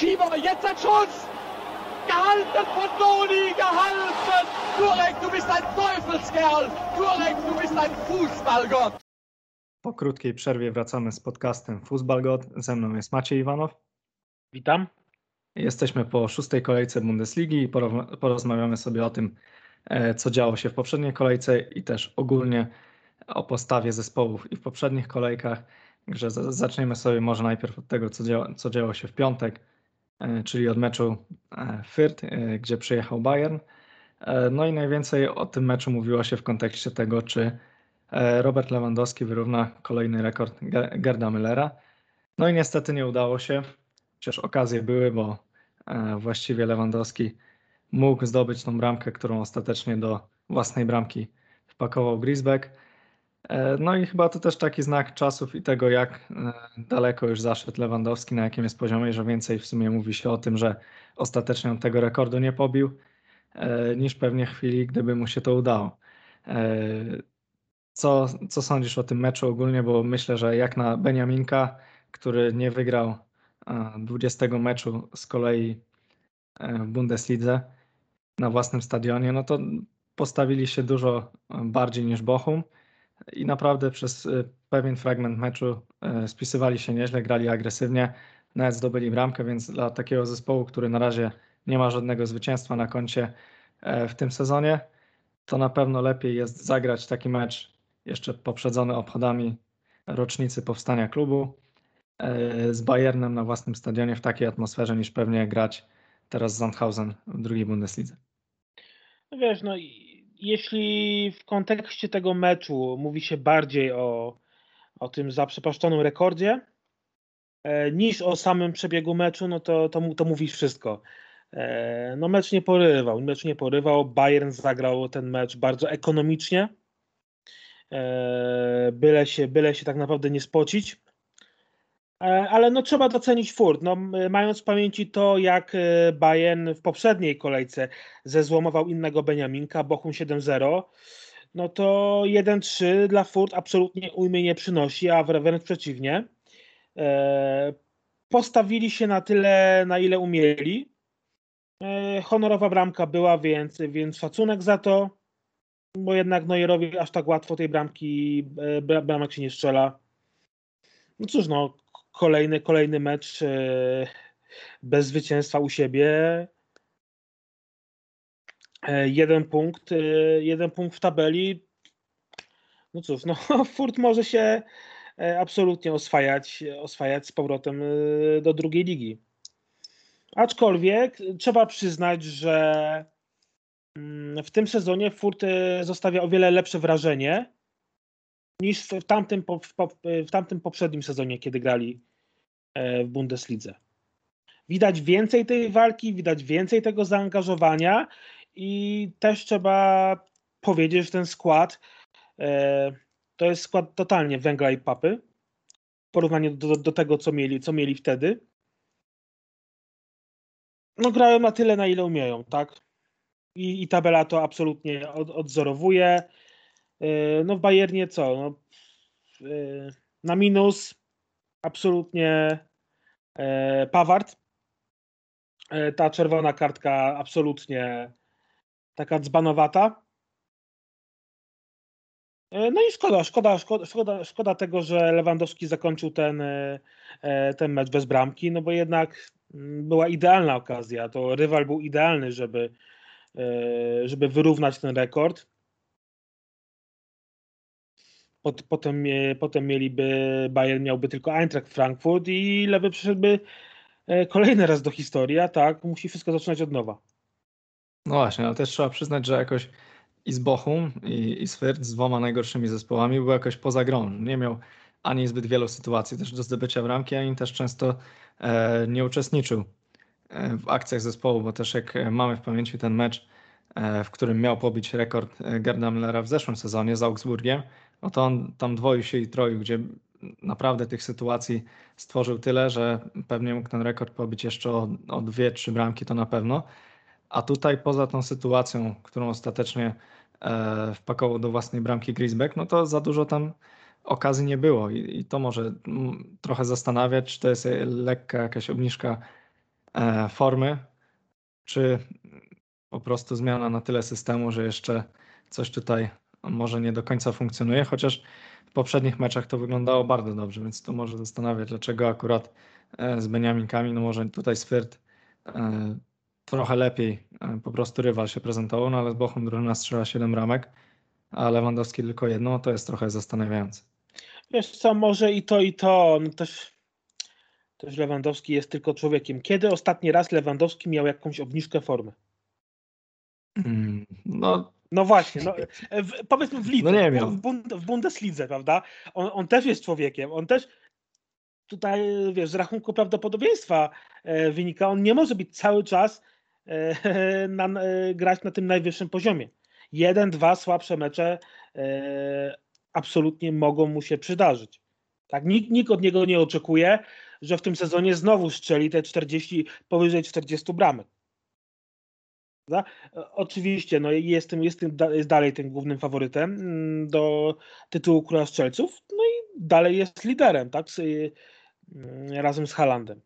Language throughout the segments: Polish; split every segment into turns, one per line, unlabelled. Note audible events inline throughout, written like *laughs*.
Schieber, jetzt ein Schuss! Gehalten von Doni, gehalten! Turek, du bist ein Teufelskerl! Turek, du bist ein Fußballgott!
Po krótkiej przerwie wracamy z podcastem Fußballgott. Ze mną jest Maciej Iwanow.
Witam.
Jesteśmy po szóstej kolejce Bundesligi i porozmawiamy sobie o tym, e, co działo się w poprzedniej kolejce i też ogólnie o postawie zespołów i w poprzednich kolejkach. Także zaczniemy sobie może najpierw od tego, co działo, co działo się w piątek, czyli od meczu e, Fürth, gdzie przyjechał Bayern. No i najwięcej o tym meczu mówiło się w kontekście tego, czy Robert Lewandowski wyrówna kolejny rekord Gerda Müllera. No i niestety nie udało się, chociaż okazje były, bo właściwie Lewandowski mógł zdobyć tą bramkę, którą ostatecznie do własnej bramki wpakował Grisbeck. E, no i chyba to też taki znak czasów i tego, jak e, daleko już zaszedł Lewandowski, na jakim jest poziomie, że więcej w sumie mówi się o tym, że ostatecznie on tego rekordu nie pobił, e, niż pewnie chwili, gdyby mu się to udało. Co, co sądzisz o tym meczu ogólnie, bo myślę, że jak na Beniaminka, który nie wygrał 20 meczu z kolei w Bundeslidze na własnym stadionie, no to postawili się dużo bardziej niż Bochum i naprawdę przez y, pewien fragment meczu y, spisywali się nieźle, grali agresywnie, nawet zdobyli bramkę, więc dla takiego zespołu, który na razie nie ma żadnego zwycięstwa na koncie e, w tym sezonie, to na pewno lepiej jest zagrać taki mecz jeszcze poprzedzony obchodami rocznicy powstania klubu e, z Bayernem na własnym stadionie w takiej atmosferze niż pewnie grać teraz z Sandhausen w drugiej Bundeslidze.
No wiesz, no jeśli w kontekście tego meczu mówi się bardziej o, o tym zaprzepaszczonym rekordzie e, niż o samym przebiegu meczu, no to, to, to mówisz wszystko. E, no mecz nie porywał, mecz nie porywał, Bayern zagrał ten mecz bardzo ekonomicznie, e, byle się, byle się tak naprawdę nie spocić. E, ale no trzeba docenić Furt. No, mając w pamięci to, jak e, Bayern w poprzedniej kolejce zezłomował innego Beniaminka, Bochum 7-0, no to 1-3 dla Furt absolutnie ujmy nie przynosi, a wręcz przeciwnie. E, postawili się na tyle, na ile umieli. Honorowa bramka była, więc, więc szacunek za to, bo jednak Neuerowi aż tak łatwo tej bramki, bramek się nie strzela. No cóż, no, kolejny, kolejny mecz e, bez zwycięstwa u siebie. E, jeden punkt, e, jeden punkt w tabeli. No cóż, no *laughs* Furt może się absolutnie oswajać, oswajać z powrotem do drugiej ligi. Aczkolwiek trzeba przyznać, że mm, w tym sezonie Furt zostawia o wiele lepsze wrażenie niż w tamtym, w tamtym poprzednim sezonie, kiedy grali e, w Bundeslidze. Widać więcej tej walki, widać więcej tego zaangażowania i też trzeba powiedzieć, że ten skład e, to jest skład totalnie węgla i papy w porównaniu do, do tego, co mieli, co mieli wtedy. No grają na tyle, na ile umieją, tak? I, i tabela to absolutnie od, odzorowuje. E, no w Bayernie co? No, e, na minus absolutnie e, Pawart. Ta czerwona kartka absolutnie taka dzbanowata. No i szkoda, szkoda, szkoda, szkoda, szkoda tego, że Lewandowski zakończył ten, ten mecz bez bramki, no bo jednak mm, była idealna okazja. To rywal był idealny, żeby, żeby wyrównać ten rekord potem, potem mieliby, Bayern miałby tylko Eintracht Frankfurt i Lewy przyszedłby e, kolejny raz do historii, a tak musi wszystko zaczynać od nowa.
No właśnie, ale też trzeba przyznać, że jakoś i z Bochum i, i z Fürth, z dwoma najgorszymi zespołami był jakoś poza grą. Nie miał ani zbyt wielu sytuacji też do zdobycia bramki, ani też często e, nie uczestniczył e, w akcjach zespołu, bo też jak mamy w pamięci ten mecz, e, w którym miał pobić rekord Gerda Müllera w zeszłym sezonie z Augsburgiem, no to on tam dwoił się i troił, gdzie naprawdę tych sytuacji stworzył tyle, że pewnie mógł ten rekord pobić jeszcze o, o dwie, trzy bramki, to na pewno. A tutaj poza tą sytuacją, którą ostatecznie e, wpakował do własnej bramki Grisbeck, no to za dużo tam okazji nie było i, i to może m, trochę zastanawiać, czy to jest lekka jakaś obniżka e, formy, czy po prostu zmiana na tyle systemu, że jeszcze coś tutaj może nie do końca funkcjonuje, chociaż w poprzednich meczach to wyglądało bardzo dobrze, więc to może zastanawiać, dlaczego akurat z Beniaminkami, no może tutaj Swirt trochę lepiej po prostu rywal się prezentował, no ale z Bochum drużyna strzela 7 ramek, a Lewandowski tylko jedną, to jest trochę zastanawiające.
Wiesz co, może i to, i to. No też, też Lewandowski jest tylko człowiekiem. Kiedy ostatni raz Lewandowski miał jakąś obniżkę formy?
Mm, no,
no właśnie, no, w, powiedzmy w lidze,
no nie wiem.
w, Bund, w Bundeslidze, prawda? On, on też jest człowiekiem, on też tutaj, wiesz, z rachunku prawdopodobieństwa e, wynika, on nie może być cały czas e, *laughs* na, e, grać na tym najwyższym poziomie. Jeden, dwa słabsze mecze e, absolutnie mogą mu się przydarzyć. Tak, nikt, nikt od niego nie oczekuje, że w tym sezonie znowu strzeli te 40, powyżej 40 bramek. E, oczywiście, no jest, tym, jest, jest dalej tym głównym faworytem mm, do tytułu króla strzelców, no i dalej jest liderem, tak, z, mm, razem z Halandem.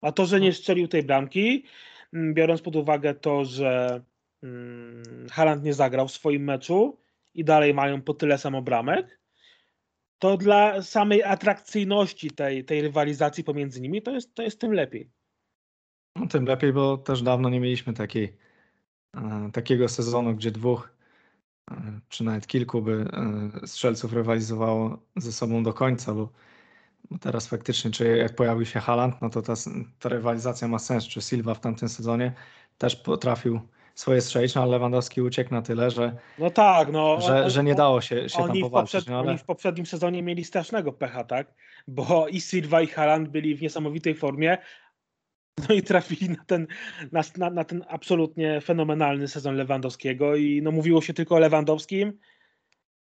A to, że nie strzelił tej bramki, mm, biorąc pod uwagę to, że Haland nie zagrał w swoim meczu, i dalej mają po tyle samo bramek, to dla samej atrakcyjności tej, tej rywalizacji pomiędzy nimi to jest, to jest tym lepiej.
No, tym lepiej, bo też dawno nie mieliśmy takiej, e, takiego sezonu, gdzie dwóch e, czy nawet kilku by e, strzelców rywalizowało ze sobą do końca, bo, teraz faktycznie, czy jak pojawił się Haland, no to ta, ta rywalizacja ma sens, czy Silva w tamtym sezonie też potrafił swoje strzelić, no ale Lewandowski uciekł na tyle, że,
no tak, no,
że, on, że nie dało się, się tam powalczyć.
Poprzed, no, ale... Oni w poprzednim sezonie mieli strasznego pecha, tak? Bo i Silva i Haaland byli w niesamowitej formie, *laughs* no i trafili na ten, na, na, ten absolutnie fenomenalny sezon Lewandowskiego i no mówiło się tylko o Lewandowskim,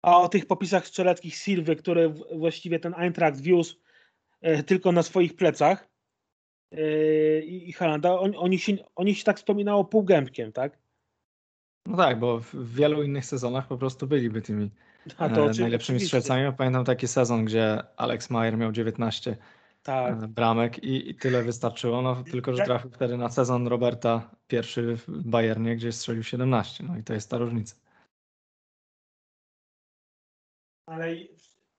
a o tych popisach strzeleckich Silwy, które właściwie ten Eintracht wiózł e, tylko na swoich plecach, Yy, i Halanda, oni, oni, się, oni się tak wspominało półgębkiem, tak?
No tak, bo w wielu innych sezonach po prostu byliby tymi A to e, najlepszymi strzelcami. Pamiętam taki sezon, gdzie Alex Mayer miał 19 tak. Bramek i, i, tyle wystarczyło, no tylko, że trafił wtedy na sezon Roberta pierwszy w Bayernie, gdzie strzelił 17, no i to jest ta różnica.
Ale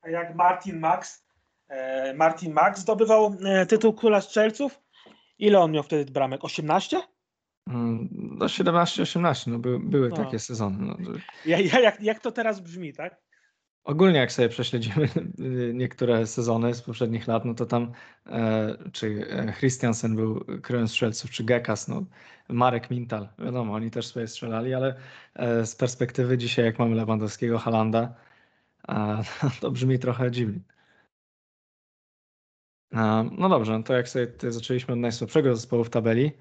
jak Martin Max E, Martin Max zdobywał e, tytuł króla strzelców. Ile on miał wtedy bramek? 18?
Mm, no 17-18, no by, były no. takie sezony. No.
Ja, ja, jak, jak to teraz brzmi, tak?
Ogólnie jak sobie prześledzimy niektóre sezony z poprzednich lat, no to tam e, czy Christiansen był królem strzelców, czy Gekas, no Marek Mintal, wiadomo, oni też sobie strzelali, ale e, z perspektywy dzisiaj jak mamy Lewandowskiego, Halanda, e, *laughs* to brzmi trochę dziwnie. No dobrze, no to jak sobie zaczęliśmy od najsłabszego zespołu w tabeli,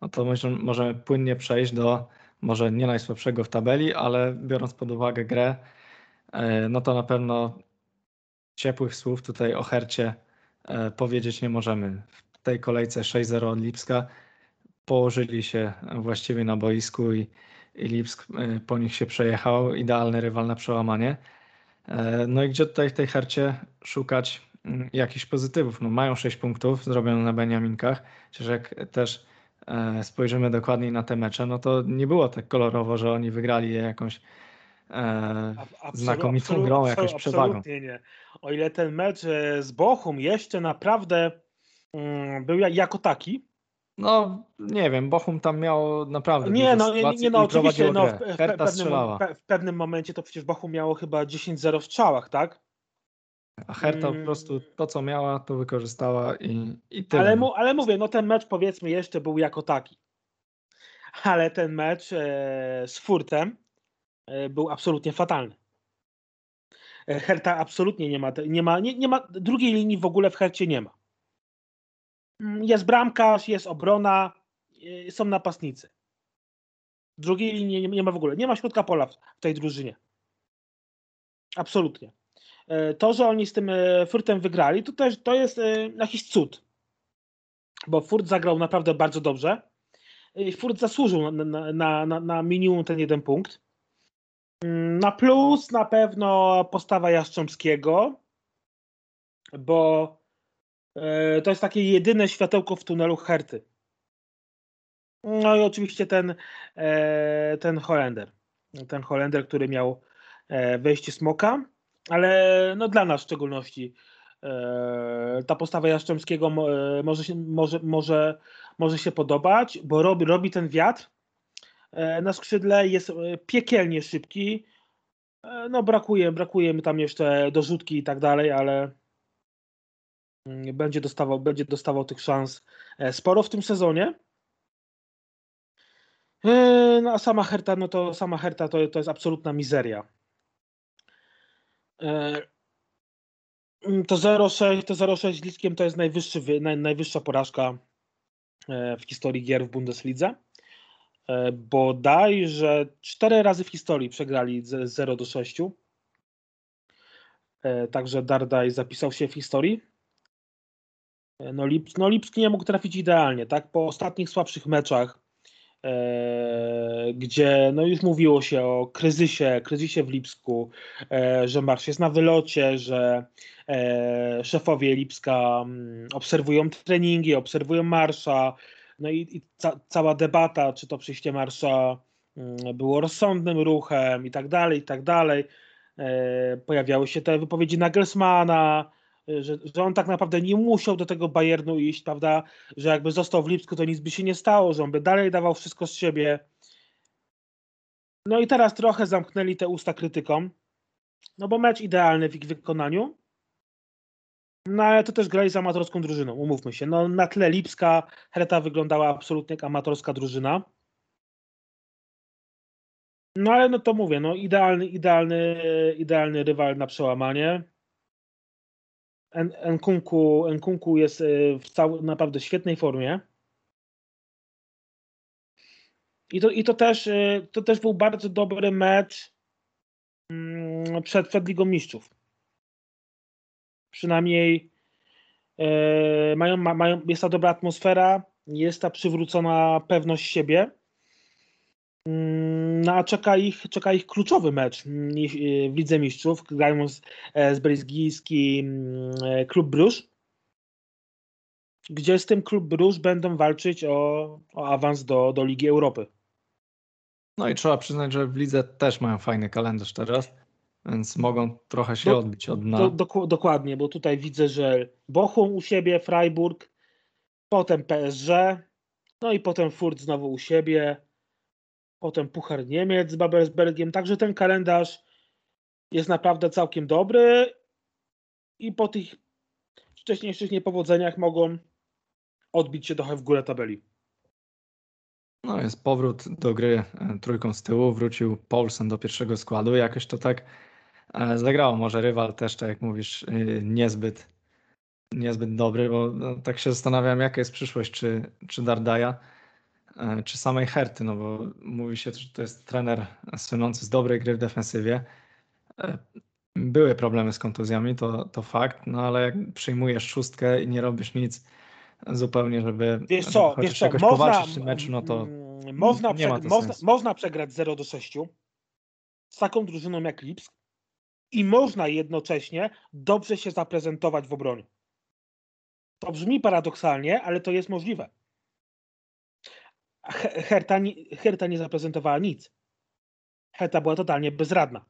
no to możemy płynnie przejść do może nie najsłabszego w tabeli, ale biorąc pod uwagę grę, e, no to na pewno ciepłych słów tutaj o Hercie e, powiedzieć nie możemy. W tej kolejce 6-0 od Lipska położyli się właściwie na boisku i, i Lipsk e, po nich się przejechał. Idealny rywal na przełamanie. No i gdzie tutaj w tej Hercie szukać Mm, jakichś pozytywów. No, mają 6 punktów zrobione na Beniaminkach, chociaż jak też e, spojrzymy dokładniej na te mecze, no to nie było tak kolorowo, że oni wygrali je jakąś e, znakomitą absolut, grą, jakąś przewagą.
Nie. O ile ten mecz e, z Bochum jeszcze naprawdę mm, był jako taki,
no, nie wiem, Bochum tam miał naprawdę.
Nie, no, nie, nie, no oczywiście. No, w, w, pewnym, w, pewnym, momencie to przecież Bochum miało chyba 10-0 w strzałach, tak?
A Herta po prostu mm. to, co miała, to wykorzystała i, i tyle.
Ale, mu, ale mówię, no ten mecz powiedzmy jeszcze był jako taki. Ale ten mecz e, z Furtem był absolutnie fatalny. E, Herta absolutnie nie ma, nie ma, nie, nie ma, drugiej linii w ogóle w Hercie nie ma. Mm, jest bramkarz, jest obrona, e, są napastnicy. Drugiej linii nie, ma w ogóle. Nie ma środka pola w tej drużynie. Absolutnie. E, to, że oni z tym e, Furtem wygrali, to też to jest e, jakiś cud. Bo Furt zagrał naprawdę bardzo dobrze. Furt zasłużył na, na, na, na minimum ten jeden punkt. Mm, na plus na pewno postawa Jastrzębskiego, bo E, to jest takie jedyne światełko w tunelu Herty. No i oczywiście ten, e, ten Holender. Ten Holender, który miał e, wejście smoka, ale no dla nas w szczególności ta postawa Jaszczemskiego może się, może, może, może się podobać, bo robi, robi ten wiatr na skrzydle, jest piekielnie szybki. No brakuje, brakuje mi tam jeszcze dorzutki i tak dalej, ale Mm, będzie dostawał, będzie dostawał tych szans e, sporo w tym sezonie. E, no a sama Herta, no to sama Herta to, to jest absolutna mizeria. E, mm, to 0-6, to 0-6 z Liskiem to jest najwyższy, naj, najwyższa porażka w historii gier w Bundeslidze. Bodaj, że cztery razy w historii przegrali z 0 do 6. Także Dardaj zapisał się w historii. No, Lip, no Lipski nie mógł trafić idealnie, tak? Po ostatnich słabszych meczach, e, gdzie no już mówiło się o kryzysie, kryzysie w Lipsku, e, że Marsz jest na wylocie, że e, szefowie Lipska m, mm, obserwują treningi, obserwują Marsza, no i, i ca, cała debata, czy to przyjście Marsza mm, było rozsądnym ruchem i tak dalej, i tak dalej. E, pojawiały się te wypowiedzi Nagelsmana, że, że on tak naprawdę nie musiał do tego Bayernu iść, prawda, że jakby został w Lipsku, to nic by się nie stało, że on by dalej dawał wszystko z siebie. No i teraz trochę zamknęli te usta krytykom, no bo mecz idealny w ich wykonaniu, no ale to też grali z amatorską drużyną, umówmy się. No na tle Lipska Hereta wyglądała absolutnie jak amatorska drużyna. No ale no to mówię, no idealny, idealny, idealny rywal na przełamanie. Nkunku, Nkunku jest y, w cał, naprawdę świetnej formie. I to, i to, też, y, to też był bardzo dobry mecz mm, przed, przed Ligą Mistrzów. Przynajmniej e, mają, mają, jest ta dobra atmosfera, jest ta przywrócona pewność siebie. Mm, no a czeka ich, czeka ich kluczowy mecz mm, w Lidze Mistrzów. Grają z, e, z belgijski mm, e, klub Bruges, gdzie z tym klub Bruges będą walczyć o, o awans do, do Ligi Europy.
No i trzeba przyznać, że w lidze też mają fajny kalendarz teraz, więc mogą trochę się do, odbić od dna.
Do, do, dokładnie, bo tutaj widzę, że Bochum u siebie, Freiburg, potem PSG, no i potem Furt znowu u siebie, potem Puchar Niemiec z Babelsbergiem, także ten kalendarz jest naprawdę całkiem dobry i po tych wcześniejszych niepowodzeniach mogą odbić się trochę w górę tabeli.
No jest powrót do gry e, trójką z tyłu, wrócił Paulsen do pierwszego składu, jakoś to tak zagrało. Może rywal też, tak jak mówisz, e, niezbyt, niezbyt dobry, bo no, tak się zastanawiam, jaka jest przyszłość, czy, czy Dardaja E, czy samej Herty, no bo mówi się, że to jest trener słynący z dobrej gry w defensywie. E, były problemy z kontuzjami, to, to fakt, no ale jak przyjmujesz szóstkę i nie robisz nic zupełnie, żeby
wiesz co, wiesz co,
można, powalczyć w tym meczu, no to
można, nie ma to można, można przegrać 0 do 6 z taką drużyną jak Lipsk i można jednocześnie dobrze się zaprezentować w obronie. To brzmi paradoksalnie, ale to jest możliwe. Herta, Herta nie zaprezentowała nic. Herta była totalnie bezradna.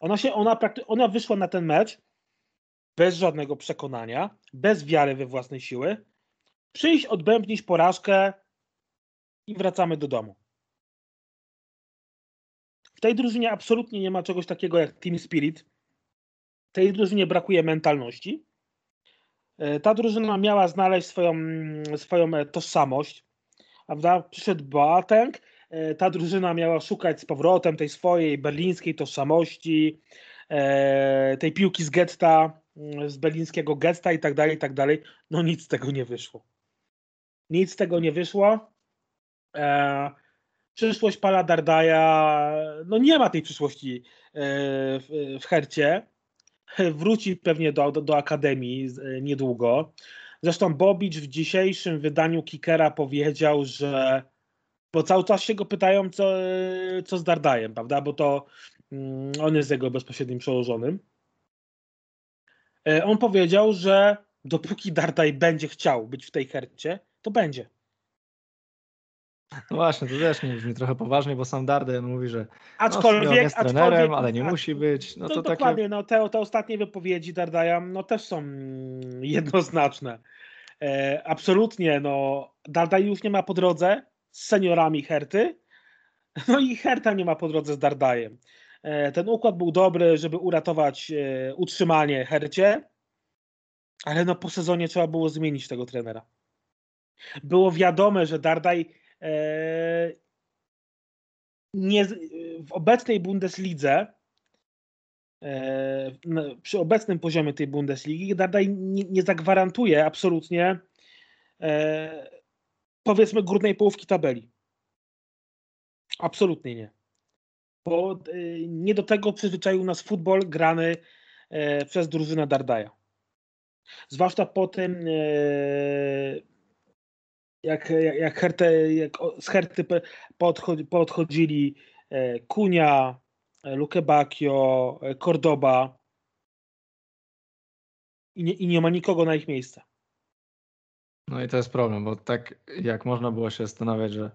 Ona, się, ona, ona wyszła na ten mecz bez żadnego przekonania, bez wiary we własne siły. Przyjść, odbębnić porażkę i wracamy do domu. Tej drużynie absolutnie nie ma czegoś takiego jak team spirit. Tej drużynie brakuje mentalności. E, ta drużyna miała znaleźć swoją, swoją e, tożsamość prawda? Przyszedł Boateng, e, ta drużyna miała szukać z powrotem tej swojej berlińskiej tożsamości, tej piłki z getta, mm, z berlińskiego getta i tak dalej, i tak dalej. No nic z tego nie wyszło. Nic z tego nie wyszło. E, przyszłość Pala Dardaja, no nie ma tej przyszłości w, w Hercie. Wróci pewnie do, do, do Akademii niedługo. Zresztą Bobicz w dzisiejszym wydaniu Kickera powiedział, że bo cały czas się go pytają, co, co z Dardajem, prawda? Bo to mm, on jest jego bezpośrednim przełożonym. E, on powiedział, że dopóki Dardaj będzie chciał być w tej hercie, to będzie.
No właśnie, to też nie brzmi trochę poważnie, bo sam Darden mówi, że
Aczkolwiek,
no, on jest trenerem,
aczkolwiek,
ale nie
a-
musi być. No
to,
to, takie...
dokładnie, no te, te ostatnie wypowiedzi Dardaja no też są mm, jednoznaczne. E, absolutnie, no Dardaj już nie ma po drodze z seniorami Herty, no i Herta nie ma po drodze z Dardajem. E, ten układ był dobry, żeby uratować e, utrzymanie Hercie, ale no po sezonie trzeba było zmienić tego trenera. Było wiadome, że Dardaj nie, z- w obecnej Bundeslidze e, przy obecnym poziomie tej Bundesligi Dardaj nie, nie zagwarantuje absolutnie e, powiedzmy górnej połówki tabeli. Absolutnie nie. Bo e, nie do tego przyzwyczaił nas futbol grany e, przez drużynę Dardaja. Zwłaszcza po tym, e, jak, jak, jak, jak z Herty pe- poodchodzi- poodchodzili e, Kunia, e, Luke Bacchio, e, Cordoba i nie, i nie ma nikogo na ich miejsce.
No i to jest problem, bo tak jak można było się zastanawiać, że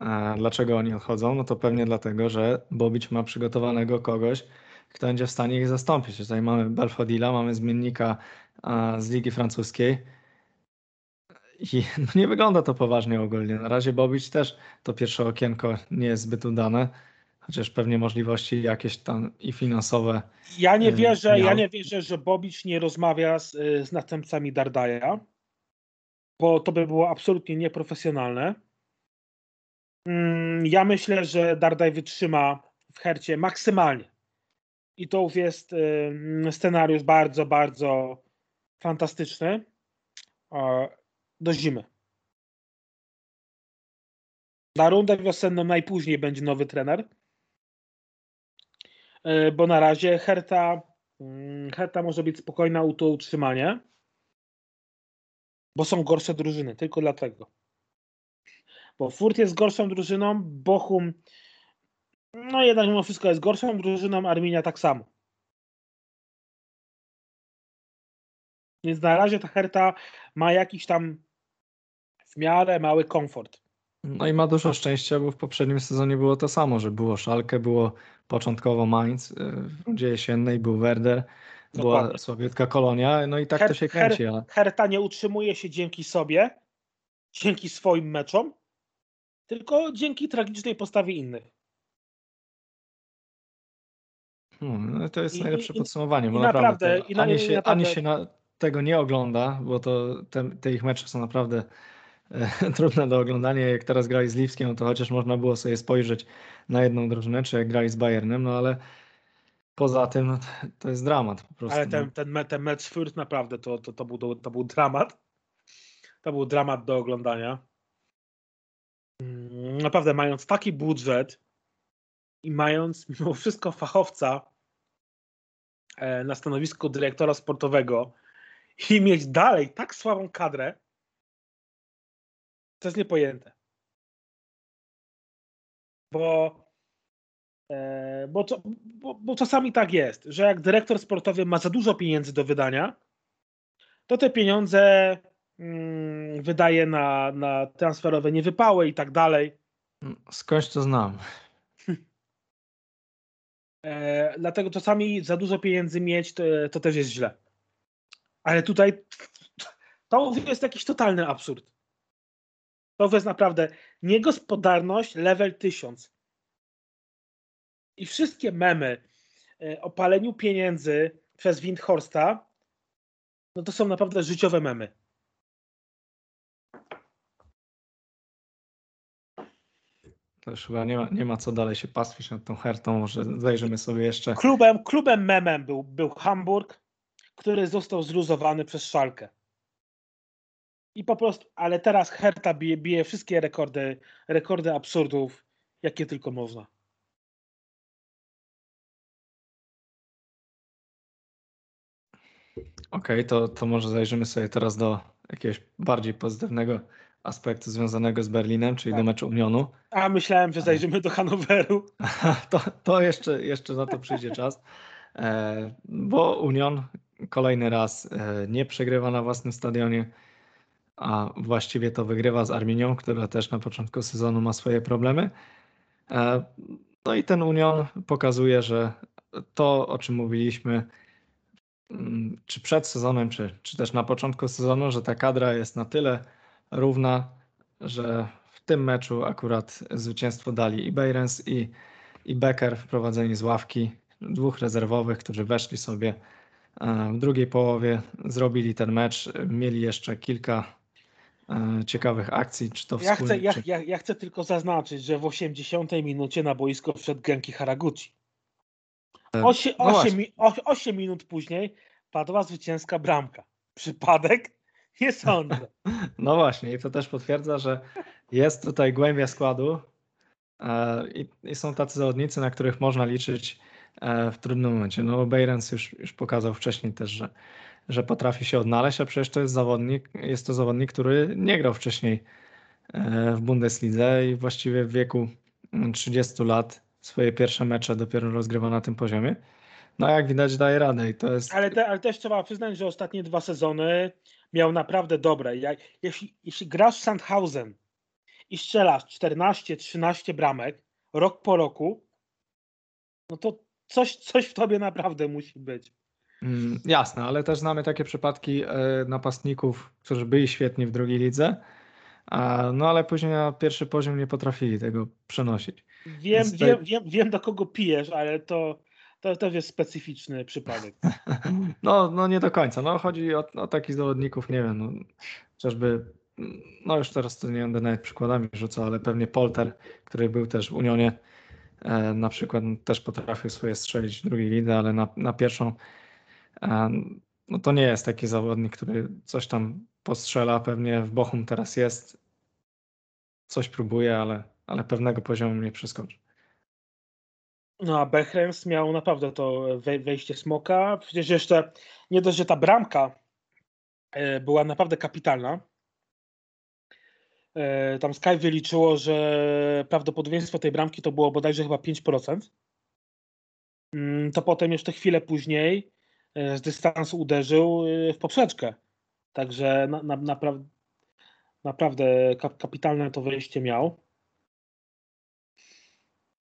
e, dlaczego oni odchodzą, no to pewnie dlatego, że Bobić ma przygotowanego kogoś, kto będzie w stanie ich zastąpić. Tutaj mamy Belfodila, mamy zmiennika e, z Ligi Francuskiej i *laughs* no nie wygląda to poważnie ogólnie. Na razie Bobić też to pierwsze okienko nie jest zbyt udane, chociaż pewnie możliwości jakieś tam i finansowe
Ja nie
E,
wierzę, ja
miał.
nie wierzę, że Bobicz nie rozmawia z, y, z następcami Dardaja, bo to by było absolutnie nieprofesjonalne. Mm, Ja myślę, że Dardaj wytrzyma w hercie maksymalnie. I to już jest y, scenariusz bardzo, bardzo fantastyczny e, do zimy. Na rundę wiosenną najpóźniej będzie nowy trener. E, bo na razie Herta, mm, Herta może być spokojna o to utrzymanie, bo są gorsze drużyny, tylko dlatego. Bo Furt jest gorszą drużyną, Bochum no jednak mimo wszystko jest gorszą drużyną, Arminia tak samo. Więc na razie ta Herta ma jakiś tam w miarę mały komfort.
No i ma dużo szczęścia, bo w poprzednim sezonie było to samo, że było Szalkę, było początkowo Mainz, y, w rundzie jesiennej był Werder, była
Dokładnie.
słabiutka Kolonia, no i tak to
Her-
się kręci. ale-
Herta nie utrzymuje się dzięki sobie, dzięki swoim meczom, tylko dzięki tragicznej postawie innych.
Hmm, no to jest
I-
najlepsze
i-
podsumowanie, bo
i
naprawdę,
naprawdę-
to ani, się,
naprawdę-
ani się na, tego nie ogląda, bo to te, te ich mecze są naprawdę e, *laughs* trudne do oglądania. Jak teraz grali z Lipskiem, to chociaż można było sobie spojrzeć na jedną drużynę, czy jak grali z Bayernem, no ale poza tym no, to- to jest dramat po prostu.
Ale
no.
ten, ten, me- ten mecz Fürth naprawdę to, to, to, był, to był dramat. To był dramat do oglądania. Mm, Naprawdę mając taki budżet i mając mimo wszystko fachowca e, na stanowisku dyrektora sportowego i mieć dalej tak słabą kadrę, to jest niepojęte. Bo, e, bo, to, bo, bo czasami tak jest, że jak dyrektor sportowy ma za dużo pieniędzy do wydania, to te pieniądze mm, wydaje na, na transferowe niewypały i tak dalej.
Skądś to znam.
E, dlatego czasami za dużo pieniędzy mieć to, to też jest źle. Ale tutaj to jest jakiś totalny absurd. To jest naprawdę niegospodarność level 1000. I wszystkie memy e, o paleniu pieniędzy przez Windhorsta, no to są naprawdę życiowe memy.
To już chyba nie ma, nie ma co dalej się pastwić nad tą Hertą, może zajrzymy sobie jeszcze.
Klubem, klubem memem był, był Hamburg, który został zluzowany przez Szalkę. I po prostu, ale teraz Herta bije, bije wszystkie rekordy, rekordy absurdów, jakie tylko można.
Okej, to, to może zajrzymy sobie teraz do jakiegoś bardziej pozytywnego aspektu związanego z Berlinem, czyli do
Tak.
meczu Unionu.
A myślałem, że zajrzymy do Hanoweru. *laughs*
To, to jeszcze, jeszcze na to przyjdzie czas, e, bo Union kolejny raz e, nie przegrywa na własnym stadionie, a właściwie to wygrywa z Arminią, która też na początku sezonu ma swoje problemy. E, no i ten Union pokazuje, że to, o czym mówiliśmy, mm, czy przed sezonem, czy, czy też na początku sezonu, że ta kadra jest na tyle równa, że w tym meczu akurat zwycięstwo dali i Beirens, i, i Becker wprowadzeni z ławki, dwóch rezerwowych, którzy weszli sobie w drugiej połowie, zrobili ten mecz, mieli jeszcze kilka e, ciekawych akcji, czy to
ja chcę, ja,
czy...
ja, ja, chcę tylko zaznaczyć, że w 80 minucie na boisko wszedł Genki Haraguchi. 8, no 8, 8 minut później padła zwycięska bramka. Przypadek? *laughs* Nie sądzę.
No właśnie, i to też potwierdza, że jest tutaj głębia składu e, i, i są tacy zawodnicy, na których można liczyć e, w trudnym momencie. No Beirens już, już pokazał wcześniej też, że, że potrafi się odnaleźć, a przecież to jest zawodnik, jest to zawodnik, który nie grał wcześniej e, w Bundeslidze i właściwie w wieku 30 lat swoje pierwsze mecze dopiero rozgrywa na tym poziomie. No jak widać daje radę i to jest...
Ale, te, ale też trzeba przyznać, że ostatnie dwa sezony miał naprawdę dobre. Jak, jeśli, jeśli grasz w Sandhausen i strzelasz 14-13 bramek rok po roku, no to coś, coś w tobie naprawdę musi być.
Mm, jasne, ale też znamy takie przypadki e, napastników, którzy byli świetni w drugiej lidze, a, no ale później na pierwszy poziom nie potrafili tego przenosić.
Wiem, tutaj... wiem, wiem, wiem do kogo pijesz, ale to, to też jest specyficzny przypadek. *laughs*
No, no nie do końca. No, chodzi o, o takich zawodników, nie wiem, no, chociażby, no już teraz to nie będę nawet przykładami rzucał, ale pewnie Polter, który był też w Unionie, na przykład też potrafił swoje strzelić w drugiej lidze, ale na, na pierwszą e, no to nie jest taki zawodnik, który coś tam postrzela, pewnie w Bochum teraz jest, coś próbuje, ale, ale pewnego poziomu nie przeskoczy.
No a Behrens miał naprawdę to wejście smoka. Przecież jeszcze nie dość, że ta bramka e, była naprawdę kapitalna. E, tam Sky wyliczyło, że prawdopodobieństwo tej bramki to było bodajże chyba 5%. Mm, to potem jeszcze chwilę później e, z dystansu uderzył w poprzeczkę. Także na, na, naprawdę, naprawdę kapitalne to wejście miał.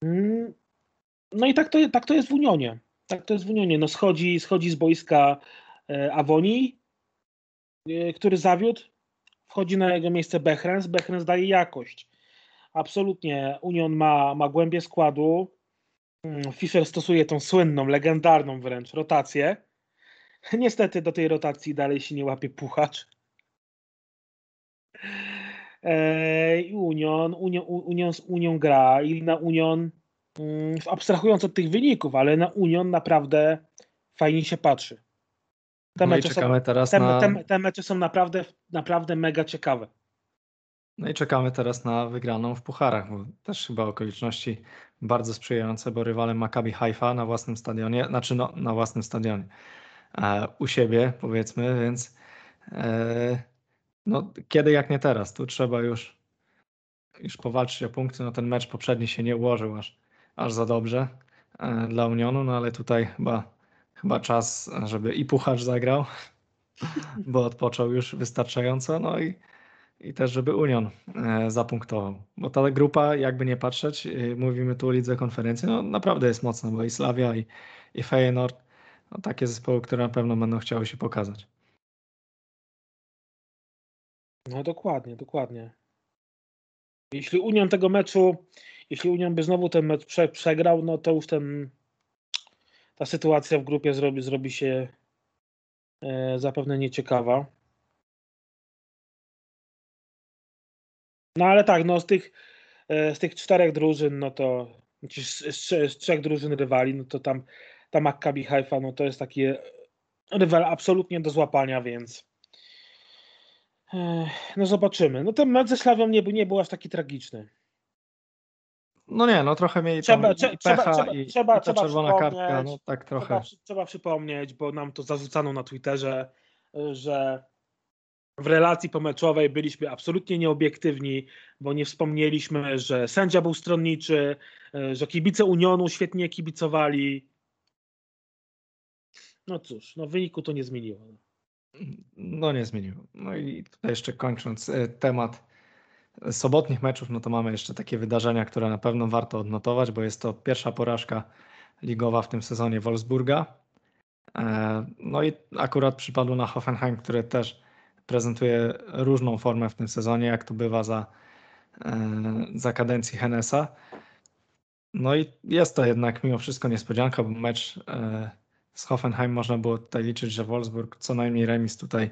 Mm, no i tak to, tak to jest w Unionie. Tak to jest w Unionie. No schodzi, schodzi z boiska e, Awoni, e, który zawiódł. Wchodzi na jego miejsce Behrens. Behrens daje jakość. Absolutnie. Union ma, ma głębię składu. Mm, Fischer stosuje tą słynną, legendarną wręcz rotację. Niestety do tej rotacji dalej się nie łapie puchacz. E, Union, Union, Union z Unią gra i na Union Mm, abstrahując od tych wyników, ale na Union naprawdę fajnie się patrzy.
Te, no mecze, są, teraz
te,
na...
te, te mecze są naprawdę, naprawdę mega ciekawe.
No i czekamy teraz na wygraną w pucharach, bo też chyba okoliczności bardzo sprzyjające, bo rywalem Maccabi Haifa na własnym stadionie, znaczy no, na własnym stadionie, e, u siebie powiedzmy, więc e, no, kiedy jak nie teraz, tu trzeba już, już powalczyć o punkty, no ten mecz poprzedni się nie ułożył aż aż za dobrze e, dla Unionu, no ale tutaj chyba, chyba czas, żeby i Pucharz zagrał, *laughs* bo odpoczął już wystarczająco, no i, i też, żeby Union e, zapunktował. Bo ta grupa, jakby nie patrzeć, e, mówimy tu o lidze konferencji, no naprawdę jest mocna, bo i Slavia, i, i Feyenoord, no takie zespoły, które na pewno będą chciały się pokazać.
No dokładnie, dokładnie. Jeśli Union tego meczu jeśli Union by znowu ten mecz prze, przegrał, no to już ten, ta sytuacja w grupie zrobi, zrobi się zapewne nieciekawa. No ale tak, no z tych, e, z tych czterech drużyn, no to z, z, z, trzech drużyn rywali, no to tam ta Maccabi Haifa, no to jest taki rywal absolutnie do złapania, więc e, no zobaczymy. No ten mecz ze Slawią nie, nie był aż taki tragiczny.
No nie, no trochę mieli trzeba, trzeba, trzeba, i, trzeba, i ta czerwona kartka, no tak trochę.
Trzeba, przypomnieć, bo nam to zarzucano na Twitterze, że w relacji pomeczowej byliśmy absolutnie nieobiektywni, bo nie wspomnieliśmy, że sędzia był stronniczy, że kibice Unionu świetnie kibicowali. No cóż, no wyniku to nie zmieniło.
No nie zmieniło. No i tutaj jeszcze kończąc e, temat sobotnich meczów, no to mamy jeszcze takie wydarzenia, które na pewno warto odnotować, bo jest to pierwsza porażka ligowa w tym sezonie Wolfsburga. E, no i akurat przypadło na Hoffenheim, który też prezentuje różną formę w tym sezonie, jak to bywa za, e, za kadencji Hennesa. No i jest to jednak mimo wszystko niespodzianka, bo mecz e, z Hoffenheim można było tutaj liczyć, że Wolfsburg co najmniej remis tutaj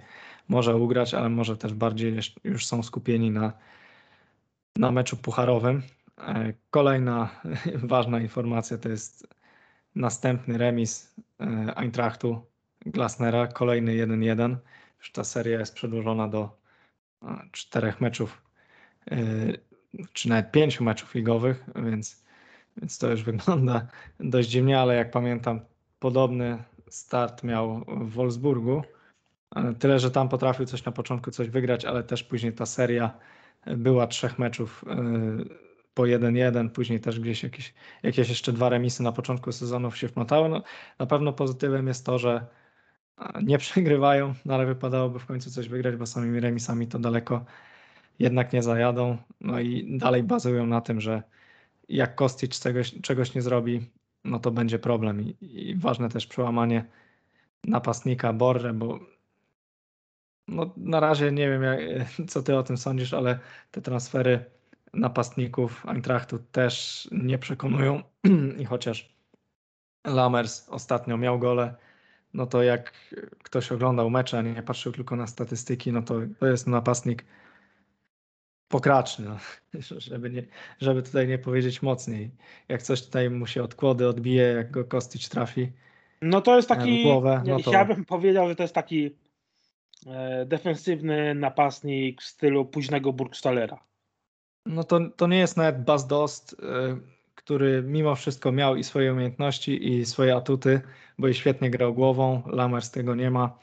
może ugrać, ale może też bardziej już są skupieni na, na meczu pucharowym. E, kolejna *laughs* ważna informacja to jest następny remis Eintrachtu Glasnera, kolejny 1-1. Już ta seria jest przedłużona do czterech meczów, czy nawet pięciu meczów ligowych, więc więc to już *laughs* wygląda dość dziwnie, ale jak pamiętam, podobny start miał w Wolfsburgu. Tyle, że tam potrafił coś na początku coś wygrać, ale też później ta seria była trzech meczów y, po 1-1, później też gdzieś jakieś, jakieś jeszcze dwa remisy na początku sezonów się wplątały. No, na pewno pozytywem jest to, że nie *laughs* przegrywają, no ale wypadałoby w końcu coś wygrać, bo samymi remisami to daleko jednak nie zajadą. No i dalej bazują na tym, że jak Kostic czegoś, czegoś nie zrobi, no to będzie problem. I, I, ważne też przełamanie napastnika Borre, bo no, na razie nie wiem, jak, co ty o tym sądzisz, ale te transfery napastników Eintrachtu też nie przekonują. *clears throat* I chociaż Lamers ostatnio miał gole, no to jak ktoś oglądał mecze, a nie patrzył tylko na statystyki, no to to jest napastnik pokraczny, no. *laughs* żeby, nie, żeby tutaj nie powiedzieć mocniej. Jak coś tutaj mu się od kłody odbije, jak go Kostić trafi
No to jest taki, głowę, no to... ja bym powiedział, że to jest taki e, defensywny napastnik w stylu późnego Burgstallera.
No to, to nie jest nawet Bas Dost, e, który mimo wszystko miał i swoje umiejętności i swoje atuty, bo i świetnie grał głową, Lamers tego nie ma.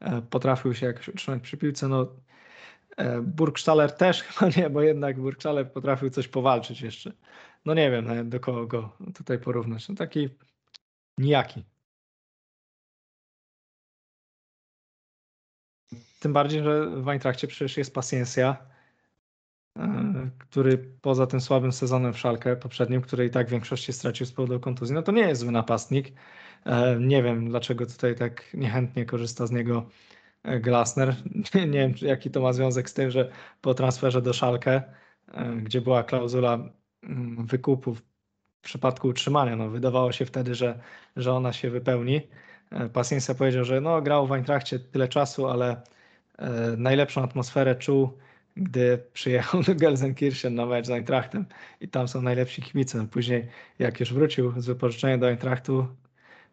E, potrafił się jakoś utrzymać przy piłce, no E, Burgstaller też *laughs* chyba nie, bo jednak Burgstaller potrafił coś powalczyć jeszcze. No nie wiem nawet do kogo go tutaj porównać. No taki nijaki. Tym bardziej, że w Eintrachcie przecież jest Paciencia, e, który poza tym słabym sezonem w Szalkę poprzednim, który i tak w większości stracił z powodu kontuzji, no to nie jest zły napastnik. E, nie wiem, dlaczego tutaj tak niechętnie korzysta z niego Glasner. *laughs* Nie wiem, jaki to ma związek z tym, że po transferze do Szalkę, e, gdzie była klauzula mm, wykupu w przypadku utrzymania, no wydawało się wtedy, że, że ona się wypełni. Paciencia powiedział, że no, grał w Eintrachcie tyle czasu, ale e, najlepszą atmosferę czuł, gdy przyjechał do Gelsenkirchen na mecz z Eintrachtem i tam są najlepsi kibice. Później, jak już wrócił z wypożyczenia do Eintrachtu,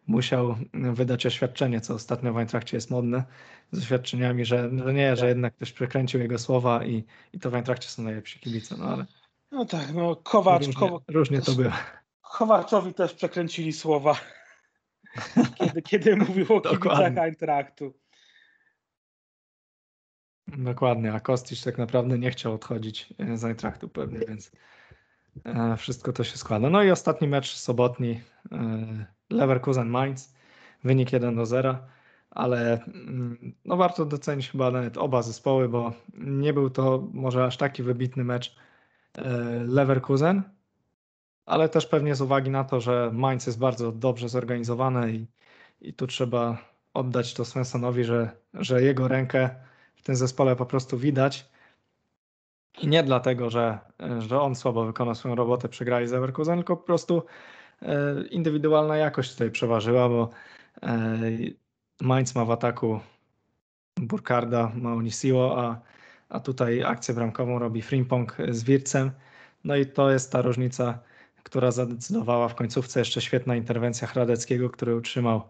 musiał wydać oświadczenie, co ostatnio w Eintrachcie jest modne, z oświadczeniami, że, że nie, że tak. jednak ktoś przekręcił jego słowa i, i to w Eintrachcie są najlepsi kibice, no ale...
No tak, no Kowacz...
Różnie, różnie to było.
Kowaczowi też przekręcili słowa, *laughs* kiedy, kiedy mówił o kibicach Eintrachtu.
Dokładnie, a Kostić tak naprawdę nie chciał odchodzić z Eintrachtu pewnie, więc e, wszystko to się składa. No i ostatni mecz sobotni e, Leverkusen Mainz, wynik 1 do 0, ale mm, no warto docenić chyba nawet oba zespoły, bo nie był to może aż taki wybitny mecz e, Leverkusen, ale też pewnie z uwagi na to, że Mainz jest bardzo dobrze zorganizowany i, i tu trzeba oddać to Svensonowi, że, że jego rękę w tym zespole po prostu widać. I nie dlatego, że, że on słabo wykonał swoją robotę, przegrali z Leverkusen, tylko po prostu E, indywidualna jakość tutaj przeważyła, bo e, Mainz ma w ataku Burkarda, ma Onisiło, a, a tutaj akcję bramkową robi Frimpong z Wircem. No i to jest ta różnica, która zadecydowała w końcówce jeszcze świetna interwencja Hradeckiego, który utrzymał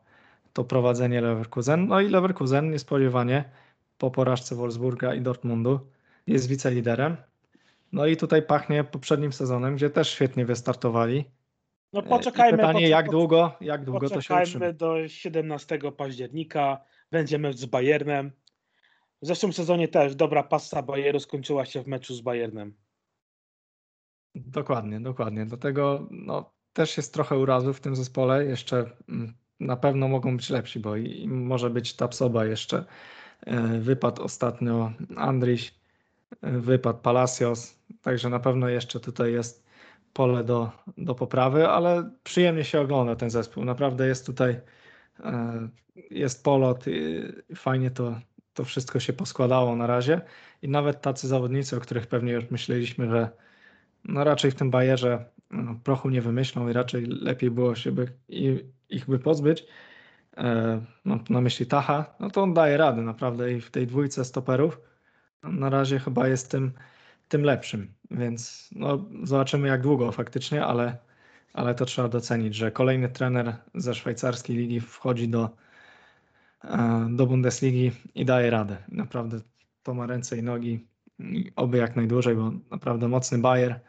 to prowadzenie Leverkusen. No i Leverkusen niespodziewanie po porażce Wolfsburga i Dortmundu jest wiceliderem. No i tutaj pachnie poprzednim sezonem, gdzie też świetnie wystartowali.
No poczekajmy.
I pytanie, jak długo, jak długo to się utrzyma?
do 17 października. Będziemy z Bayernem. W zeszłym sezonie też dobra pasa Bayernu skończyła się w meczu z Bayernem.
Dokładnie, dokładnie. Dlatego no, też jest trochę urazu w tym zespole. Jeszcze mm, na pewno mogą być lepsi, bo i może być Tapsoba jeszcze. Wypadł ostatnio Andryś, wypadł Palacios, także na pewno jeszcze tutaj jest pole do, do poprawy, ale przyjemnie się ogląda ten zespół. Naprawdę jest tutaj jest polot i fajnie to, to wszystko się poskładało na razie i nawet tacy zawodnicy, o których pewnie już myśleliśmy, że no raczej w tym bajerze no, prochu nie wymyślą i raczej lepiej było się by, ich by pozbyć, e, no, na myśli Tacha, no to on daje radę naprawdę i w tej dwójce stoperów. Na razie chyba jest tym, tym lepszym, więc no, zobaczymy jak długo faktycznie, ale, ale to trzeba docenić, że kolejny trener ze szwajcarskiej ligi wchodzi do, e, do Bundesligi i daje radę. Naprawdę to ma ręce i nogi, oby jak najdłużej, bo naprawdę mocny Bayer,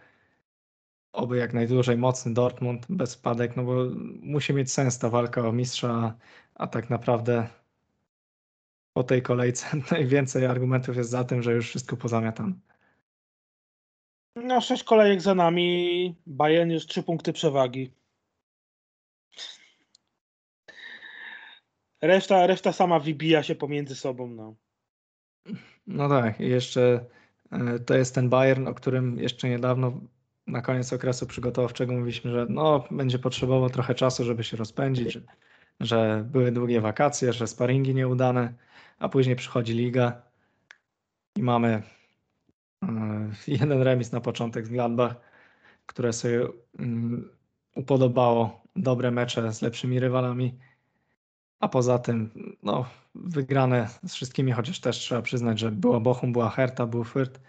oby jak najdłużej mocny Dortmund bez spadek, no bo musi mieć sens ta walka o mistrza, a tak naprawdę po tej kolejce *laughs* najwięcej argumentów jest za tym, że już wszystko pozamiatam.
No, sześć kolejek za nami, Bayern już trzy punkty przewagi. Reszta, reszta sama wybija się pomiędzy sobą. No.
No tak, i jeszcze e, to jest ten Bayern, o którym jeszcze niedawno na koniec okresu przygotowawczego mówiliśmy, że no, będzie potrzebował trochę czasu, żeby się rozpędzić, że, że były długie wakacje, że sparingi nieudane, a później przychodzi liga i mamy e, jeden remis na początek z Gladbach, które sobie mm, upodobało dobre mecze z lepszymi rywalami a poza tym, no, wygrane z wszystkimi, chociaż też trzeba przyznać, że była Bochum, była Hertha, był Fürth.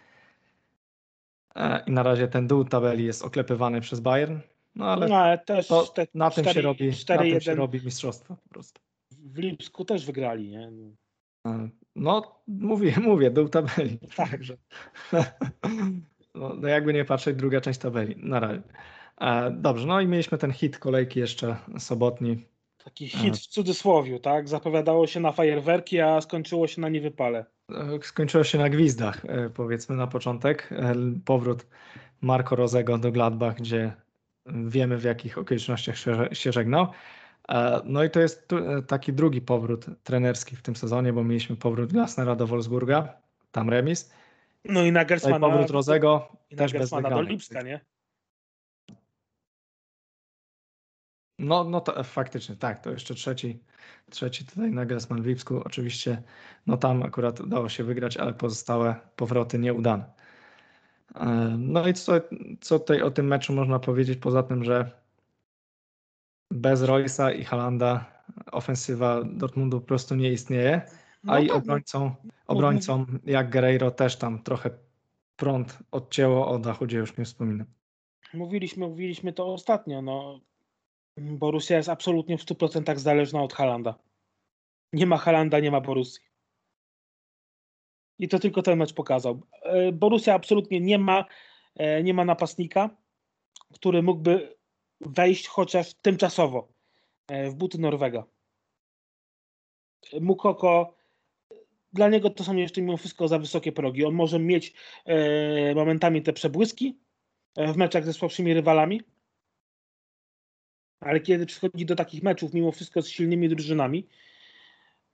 E, I na razie ten dół tabeli jest oklepywany przez Bayern. No ale, no, ale też to, te, na, tym 4, się robi, 4, na tym się robi mistrzostwo po prostu.
W Lipsku też wygrali, nie?
E, no, mówię, *laughs* mówię, dół tabeli. *laughs* Także. *laughs* No, no jakby nie patrzeć, druga część tabeli. Na razie. E, dobrze, no i mieliśmy ten hit kolejki jeszcze sobotni
Taki hit w cudzysłowiu, tak? Zapowiadało się na fajerwerki, a skończyło się na niewypale.
Tak, skończyło się na gwizdach, e, powiedzmy na początek. E, powrót Marco Rozego do Gladbach, gdzie wiemy w jakich okolicznościach się żegnał. E, no i to jest taki drugi powrót trenerski w tym sezonie, bo mieliśmy powrót Glasnera do Wolfsburga, tam remis.
No i Nagelsmana.
Powrót Rozego i też bez
do Lipska, nie?
No, no to faktycznie, tak, to jeszcze trzeci, trzeci tutaj Nagelsmann w Lipsku. Oczywiście, no tam akurat udało się wygrać, ale pozostałe powroty nieudane. E, no i co, co tutaj o tym meczu można powiedzieć, poza tym, że bez Roysa i Halanda ofensywa Dortmundu po prostu nie istnieje, a no i tak, no. obrońcą, obrońcą jak Guerreiro też tam trochę prąd odcięło o dachu, gdzie już nie wspominam.
Mówiliśmy, mówiliśmy to ostatnio, no Borussia jest absolutnie w 100% zależna od Halanda. Nie ma Halanda, nie ma Borussii. I to tylko ten mecz pokazał. E, Borussia absolutnie nie ma, e, nie ma napastnika, który mógłby wejść chociaż tymczasowo e, w buty Norwega. Mukoko, dla niego to są jeszcze mimo wszystko za wysokie progi. On może mieć momentami te przebłyski w meczach ze słabszymi rywalami, ale kiedy przychodzi do takich meczów, mimo wszystko z silnymi drużynami,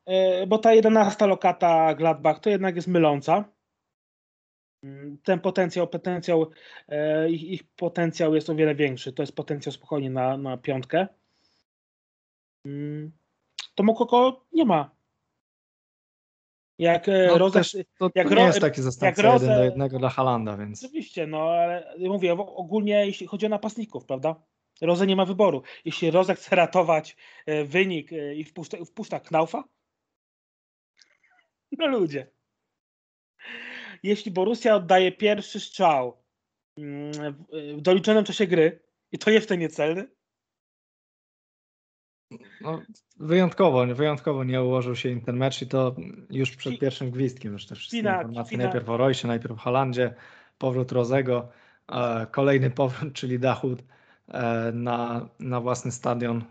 e, bo ta 11 lokata Gladbach to jednak jest myląca. Mm, ten potencjał, potencjał e, ich, ich potencjał jest o wiele większy. To jest potencjał spokojnie na, na piątkę. Mm, to Mokoko nie ma.
Jak e, no, Roze, to, jak nie jest taki zastępca Roze, jeden do jednego dla Halanda, więc.
Oczywiście, no ale mówię ogólnie jeśli chodzi o napastników, prawda? Roze nie ma wyboru. Jeśli Roze chce ratować e, wynik e, i wpuszcza, wpuszcza Knaufa, no ludzie. Jeśli Borussia oddaje pierwszy strzał mm, w doliczonym czasie gry i to jeszcze niecelny,
no, wyjątkowo, wyjątkowo nie ułożył się im ten mecz i to już przed pierwszym gwizdkiem już te wszystkie Fina, informacje. Fina. Najpierw o Roysie, najpierw o Halandzie, powrót Rozego, kolejny powrót, czyli Dachut E, na, na własny stadion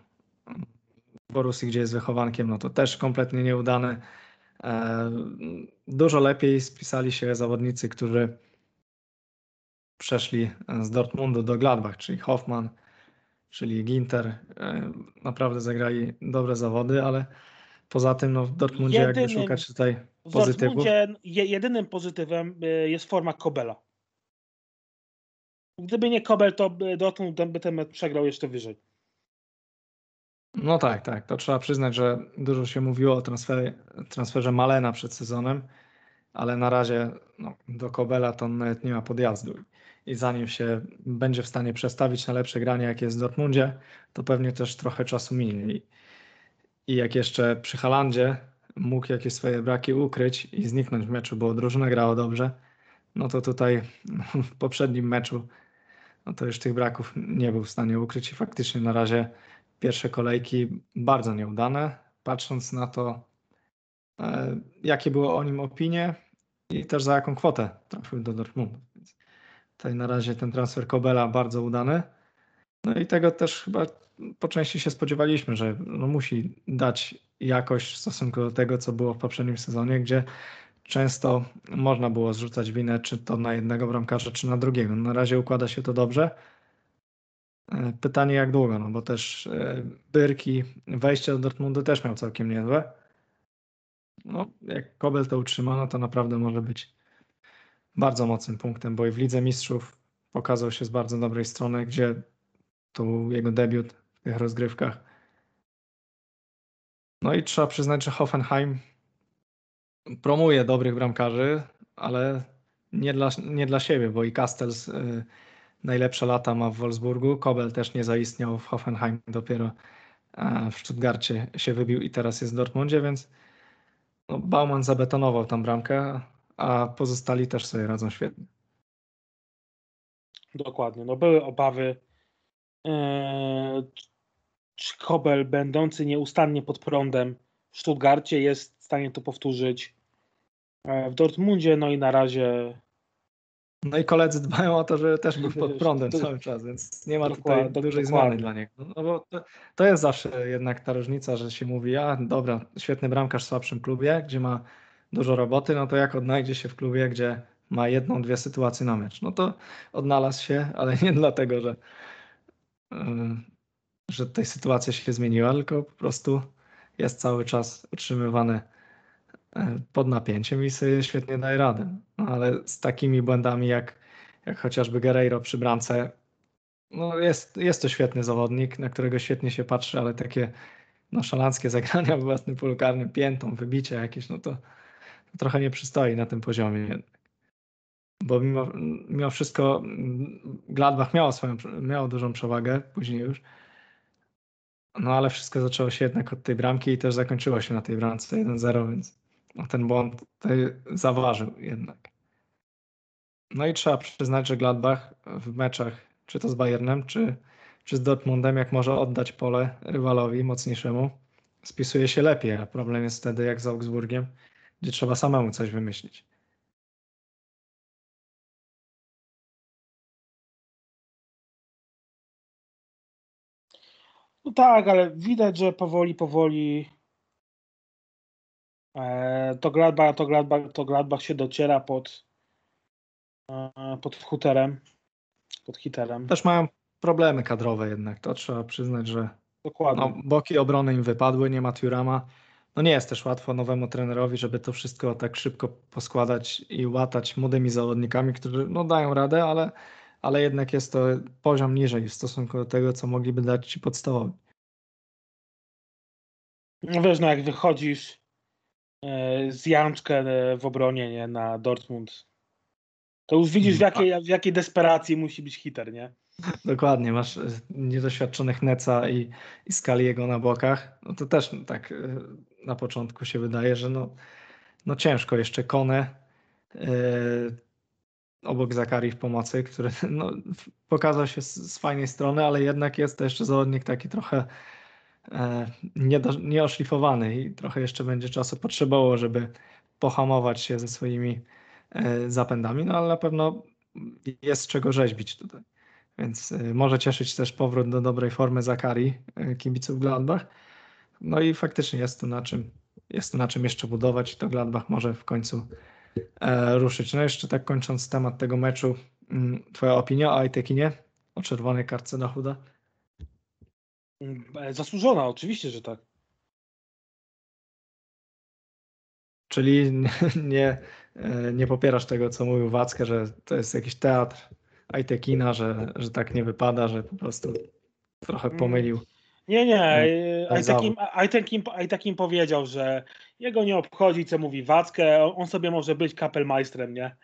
w Borussii, gdzie jest wychowankiem, no to też kompletnie nieudane. E, dużo lepiej spisali się zawodnicy, którzy przeszli z Dortmundu do Gladbach, czyli Hoffman, czyli Ginter. E, naprawdę zagrali dobre zawody, ale poza tym no, w Dortmundzie jakby
Jedynym-
szukać tutaj
W
pozytywów.
Dortmundzie jedynym pozytywem y, jest forma Kobela. Gdyby nie Kobel, to Dortmund by ten mecz przegrał jeszcze wyżej.
No tak, tak. To trzeba przyznać, że dużo się mówiło o transferze, transferze Malena przed sezonem, ale na razie no, do Kobela to nawet nie ma podjazdu. I zanim się będzie w stanie przestawić na lepsze granie, jak jest w Dortmundzie, to pewnie też trochę czasu minie. I, jak jeszcze przy Halandzie mógł jakieś swoje braki ukryć i zniknąć w meczu, bo drużyna grała dobrze, no to tutaj *laughs* w poprzednim meczu no to już tych braków nie był w stanie ukryć i faktycznie na razie pierwsze kolejki bardzo nieudane, patrząc na to, e, jakie były o nim opinie i też za jaką kwotę trafił do Dortmundu. Więc tutaj na razie ten transfer Kobela bardzo udany. No i tego też chyba po części się spodziewaliśmy, że no musi dać jakość w stosunku do tego, co było w poprzednim sezonie, gdzie często można było zrzucać winę czy to na jednego bramkarza, czy na drugiego. Na razie układa się to dobrze. E, Pytanie jak długo, no bo też e, Byrki, wejście do Dortmundu też miał całkiem niezłe. No, jak Kobel to utrzyma, no to naprawdę może być bardzo mocnym punktem, bo i w Lidze Mistrzów pokazał się z bardzo dobrej strony, gdzie był jego debiut w tych rozgrywkach. No i trzeba przyznać, że Hoffenheim promuje dobrych bramkarzy, ale nie dla, nie dla siebie, bo i Castells y, najlepsze lata ma w Wolfsburgu. Kobel też nie zaistniał w Hoffenheim, dopiero w Stuttgarcie się wybił i teraz jest w Dortmundzie, więc no, Baumann zabetonował tam bramkę, a pozostali też sobie radzą świetnie.
Dokładnie. No były obawy, e, czy Kobel będący nieustannie pod prądem w Stuttgarcie jest w stanie to powtórzyć w Dortmundzie, no i na razie
No i koledzy dbają o to, że też był pod prądem cały czas, więc nie ma tutaj
Dokładnie,
dużej zmiany dla niego. No bo to, to jest zawsze jednak ta różnica, że się mówi, a dobra, świetny bramkarz w słabszym klubie, gdzie ma dużo roboty, no to jak odnajdzie się w klubie, gdzie ma jedną, dwie sytuacje na mecz. No to odnalazł się, ale nie *laughs* dlatego, że, yy, że tutaj sytuacja się zmieniła, tylko po prostu jest cały czas utrzymywany e, pod napięciem i sobie świetnie daje radę. No, ale z takimi błędami jak, jak chociażby Guerreiro przy bramce, no jest, jest to świetny zawodnik, na którego świetnie się patrzy, ale takie nonszalanckie *laughs* zagrania w własnym polu karnym, piętą, wybicie jakieś, no to, to trochę nie przystoi na tym poziomie. Bo mimo, mimo wszystko mm, Gladbach miało swoją, miało dużą przewagę później już, no ale wszystko zaczęło się jednak od tej bramki i też zakończyło się na tej bramce 1-0, więc no, ten błąd tutaj zaważył jednak. No i trzeba przyznać, że Gladbach w meczach, czy to z Bayernem, czy, czy z Dortmundem, jak może oddać pole rywalowi mocniejszemu, spisuje się lepiej, a problem jest wtedy jak z Augsburgiem, gdzie trzeba samemu coś wymyślić.
No tak, ale widać, że powoli, powoli to Gladbach, to Gladbach, to Gladbach się dociera pod, e, pod huterem. Pod hiterem.
Też mają problemy kadrowe jednak, to trzeba przyznać, że
Dokładnie.
no, boki obrony im wypadły, nie ma Turama. No nie jest też łatwo nowemu trenerowi, żeby to wszystko tak szybko poskładać i łatać młodymi zawodnikami, którzy no, dają radę, ale, ale jednak jest to poziom niżej w stosunku do tego, co mogliby dać ci podstawowi.
No wiesz, no jak wychodzisz e, z Janczkę e, w obronie nie, na Dortmund, to już widzisz w jakiej, w jakiej desperacji musi być hiter, nie?
Dokładnie, masz e, niedoświadczonych Neca i, i Skaliego na bokach. No to też tak e, na początku się wydaje, że no, no ciężko jeszcze Kone e, obok Zakari w pomocy, który no, pokazał się z, z fajnej strony, ale jednak jest to jeszcze zawodnik taki trochę e, niedo, nieoszlifowany i trochę jeszcze będzie czasu potrzebowało, żeby pohamować się ze swoimi e, zapędami, no ale na pewno jest czego rzeźbić tutaj. Więc y, może cieszyć też powrót do dobrej formy Zakari kibiców Gladbach. No i faktycznie jest to na czym, jest to na czym jeszcze budować. To Gladbach może w końcu e, ruszyć. No jeszcze tak kończąc temat tego meczu, mm, twoja opinia o Ajtekinie, o czerwonej kartce na chuda?
Mm, Zasłużona, oczywiście, że tak.
Czyli *laughs* nie, nie popierasz tego, co mówił Wackę, że to jest jakiś teatr Ajtekina, że, że tak nie wypada, że po prostu trochę
Mm.
pomylił.
Nie, nie. Ajtekim, Ajtekim powiedział, że jego nie obchodzi, co mówi Wackę. On sobie może być kapelmajstrem, nie?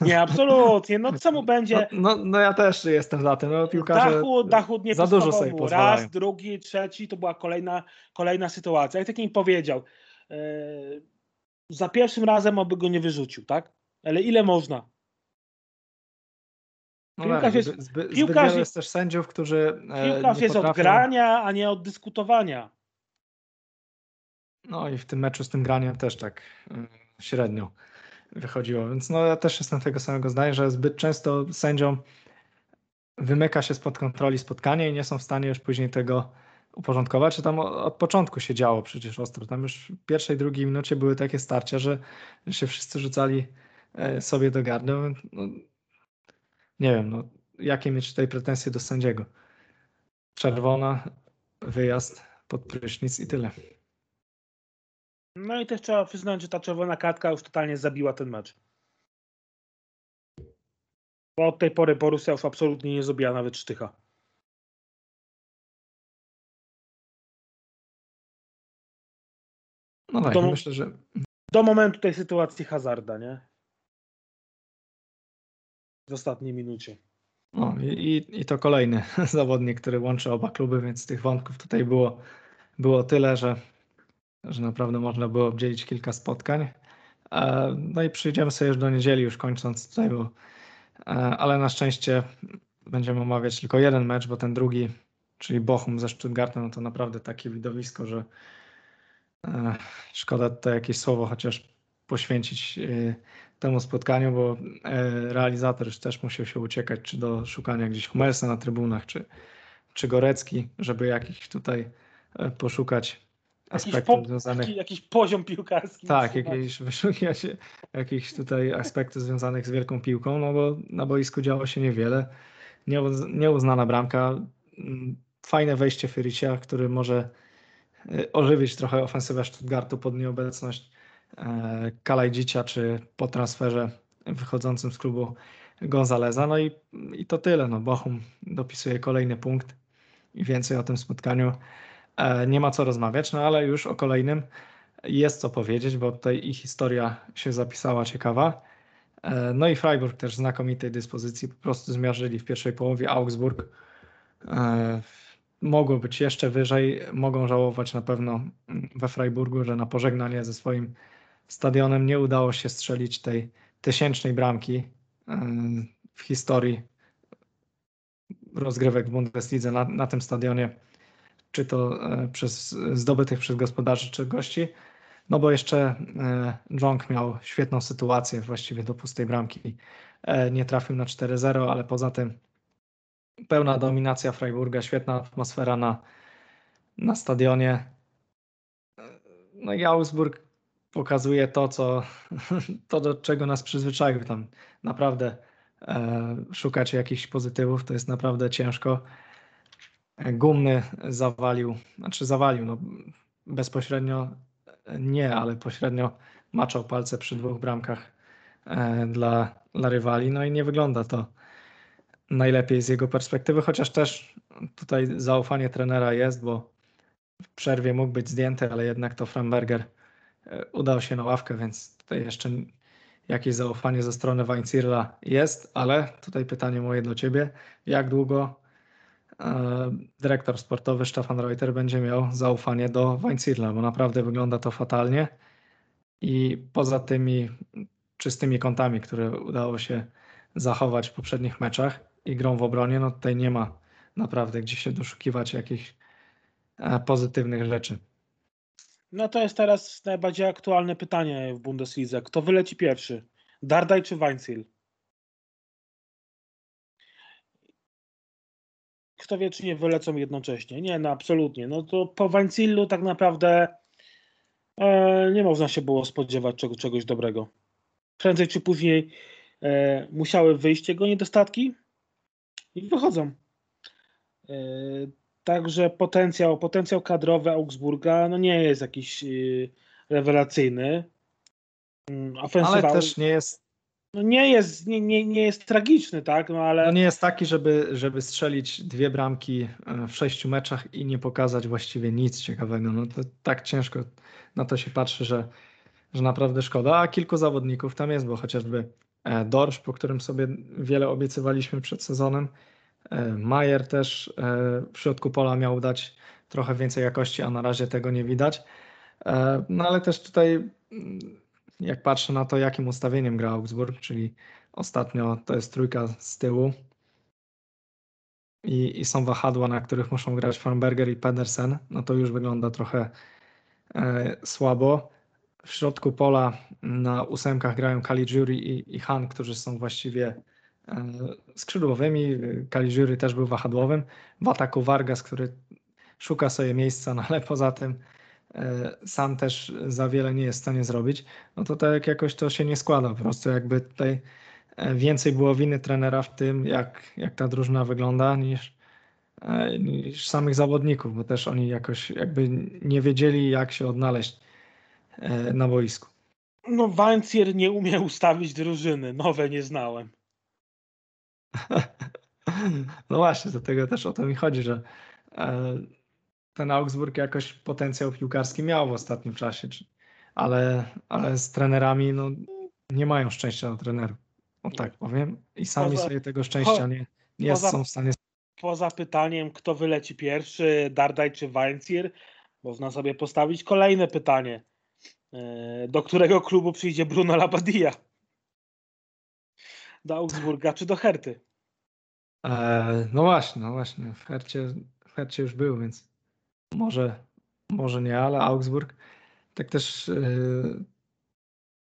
Nie, absolutnie. No co mu
No,
będzie?
no, no ja też jestem za tym. No, piłkarze
Dachu, dachu nie
za dużo sobie pozwalają.
Raz, drugi, trzeci, to była kolejna, kolejna sytuacja. Ajtekim powiedział, e, za pierwszym razem oby go nie wyrzucił, tak? Ale ile można?
No
piłkarz
tak,
jest-
zbyt, zbyt,
piłkarz jest-
też sędziów, którzy e,
Piłkarz jest od
potrafią-
grania, a nie od dyskutowania.
No i w tym meczu z tym graniem też tak mm, średnio wychodziło. Więc no ja też jestem tego samego zdania, że zbyt często sędziom wymyka się spod kontroli spotkanie i nie są w stanie już później tego uporządkować. Czy tam od początku się działo przecież ostro. Tam już w pierwszej, drugiej minucie były takie starcia, że że się wszyscy rzucali e, sobie do gardeł. No, nie wiem, no, jakie mieć tutaj pretensje do sędziego. Czerwona, wyjazd pod prysznic i tyle.
No i też trzeba przyznać, że ta czerwona kartka już totalnie zabiła ten mecz. Bo od tej pory Borussia już absolutnie nie zrobiła nawet sztycha.
No tak, myślę, że
Do momentu tej sytuacji Hazarda, nie? W ostatniej minucie.
No i, i- i to kolejny *laughs* zawodnik, który łączy oba kluby, więc tych wątków tutaj było, było tyle, że, że naprawdę można było obdzielić kilka spotkań. E, No i przyjdziemy sobie już do niedzieli, już kończąc tutaj, bo, e, ale na szczęście będziemy omawiać tylko jeden mecz, bo ten drugi, czyli Bochum ze Stuttgartem, no to naprawdę takie widowisko, że e, szkoda tutaj jakieś słowo chociaż poświęcić temu spotkaniu, bo realizator już też musiał się uciekać, czy do szukania gdzieś Humelsa na trybunach, czy, czy Gorecki, żeby jakichś tutaj e, poszukać
Jakiś,
aspektów
po,
związanych.
jakiś, jakiś poziom piłkarski.
Tak, jakieś *laughs* wyszukiwać jakieś tutaj aspekty związanych z wielką piłką, no bo na boisku działo się niewiele. Nieuz- Nieuznana bramka, mm, fajne wejście Fyricia, który może y, ożywić trochę ofensywę Stuttgartu pod nieobecność e, Kalajdzicia, czy po transferze wychodzącym z klubu Gonzaleza. No i, i to tyle. No, Bochum dopisuje kolejny punkt i więcej o tym spotkaniu e, nie ma co rozmawiać, no ale już o kolejnym jest co powiedzieć, bo tutaj ich historia się zapisała ciekawa. E, No i Freiburg też znakomitej dyspozycji, po prostu zmiażdżyli w pierwszej połowie Augsburg. E, Mogło być jeszcze wyżej, mogą żałować na pewno we Freiburgu, że na pożegnanie ze swoim stadionem nie udało się strzelić tej tysięcznej bramki e, w historii rozgrywek w Bundeslidze na, na tym stadionie, czy to e, przez zdobytych przez gospodarzy, czy gości. No bo jeszcze e, Jong miał świetną sytuację właściwie do pustej bramki. E, Nie trafił na 4-0, ale poza tym pełna dominacja Freiburga, świetna atmosfera na, na stadionie. E, No i Augsburg pokazuje to, co, *laughs* to, do czego nas przyzwyczaił. Tam naprawdę e, szukać jakichś pozytywów, to jest naprawdę ciężko. Gumny zawalił, znaczy zawalił, no, bezpośrednio nie, ale pośrednio maczał palce przy dwóch bramkach e, dla, dla rywali. No i nie wygląda to najlepiej z jego perspektywy, chociaż też tutaj zaufanie trenera jest, bo w przerwie mógł być zdjęty, ale jednak to Framberger e, udał się na ławkę, więc tutaj jeszcze jakieś zaufanie ze strony Weinzierla jest, ale tutaj pytanie moje do Ciebie, jak długo dyrektor sportowy Stefan Reuter będzie miał zaufanie do Weinzierla, bo naprawdę wygląda to fatalnie i poza tymi czystymi kątami, które udało się zachować w poprzednich meczach i grą w obronie, no tutaj nie ma naprawdę gdzie się doszukiwać jakichś e, pozytywnych rzeczy.
No to jest teraz najbardziej aktualne pytanie w Bundeslidze. Kto wyleci pierwszy? Dardaj czy Weinziel? Kto wie, czy nie wylecą jednocześnie? Nie, no absolutnie. No to po Weinzielu tak naprawdę e, nie można się było spodziewać czego, czegoś dobrego. Prędzej czy później e, musiały wyjść jego niedostatki i wychodzą. E, Także potencjał, potencjał kadrowy Augsburga no nie jest jakiś yy, rewelacyjny. Mm, Ofensywa
Ale też nie jest,
no nie jest, nie, nie, nie jest tragiczny, tak? No ale
no nie jest taki, żeby, żeby strzelić dwie bramki e, w sześciu meczach i nie pokazać właściwie nic ciekawego. No to tak ciężko na to się patrzy, że, że naprawdę szkoda. A kilku zawodników tam jest, bo chociażby e, Dorsz, po którym sobie wiele obiecywaliśmy przed sezonem. e, Majer też w środku pola miał dać trochę więcej jakości, a na razie tego nie widać. No ale też tutaj, mm, jak patrzę na to, jakim ustawieniem gra Augsburg, czyli ostatnio to jest trójka z tyłu i, i są wahadła, na których muszą grać Farnberger i Pedersen, no to już wygląda trochę e, słabo. W środku pola na ósemkach grają Caligiuri i, i Han, którzy są właściwie e, skrzydłowymi. Caligiuri też był wahadłowym. W ataku Vargas, który szuka sobie miejsca, no ale poza tym sam też za wiele nie jest w stanie zrobić, no to tak jakoś to się nie składa. Po prostu jakby tutaj e, więcej było winy trenera w tym, jak, jak ta drużyna wygląda, niż, e, niż samych zawodników, bo też oni jakoś jakby nie wiedzieli, jak się odnaleźć e, na boisku.
no Wancier nie umie ustawić drużyny. Nowe nie znałem. *laughs*
No właśnie, do tego też o to mi chodzi, że e, ten Augsburg jakoś potencjał piłkarski miał w ostatnim czasie, ale, ale z trenerami no, nie mają szczęścia do trenerów. O tak powiem. I sami
Poza-
sobie tego szczęścia nie, nie
poza-
są w stanie.
Poza pytaniem, kto wyleci pierwszy, Dardaj czy Wancier, można sobie postawić kolejne pytanie. E, Do którego klubu przyjdzie Bruno Labadia? Do Augsburga czy do Herty?
E, no właśnie, no właśnie. W Hercie, w Hercie już był, więc może, może nie, ale Augsburg. Tak też e,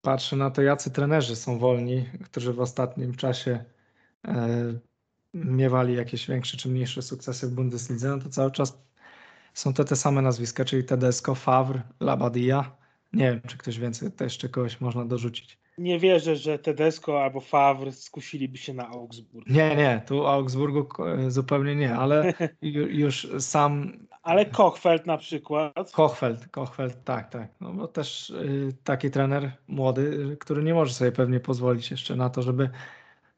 patrzę na to, jacy trenerzy są wolni, którzy w ostatnim czasie e, miewali jakieś większe czy mniejsze sukcesy w Bundeslidze, no to cały czas są to te same nazwiska, czyli Tedesco, Favre, Labadia. Nie wiem, czy ktoś więcej, to jeszcze kogoś można dorzucić.
Nie wierzę, że Tedesco albo Favre skusiliby się na Augsburg.
Nie, nie, tu Augsburgu ko- zupełnie nie, ale *laughs* ju- już sam
Ale Kochfeld na przykład.
Kochfeld, Kochfeld, tak, tak. No bo też y, taki trener młody, y, który nie może sobie pewnie pozwolić jeszcze na to, żeby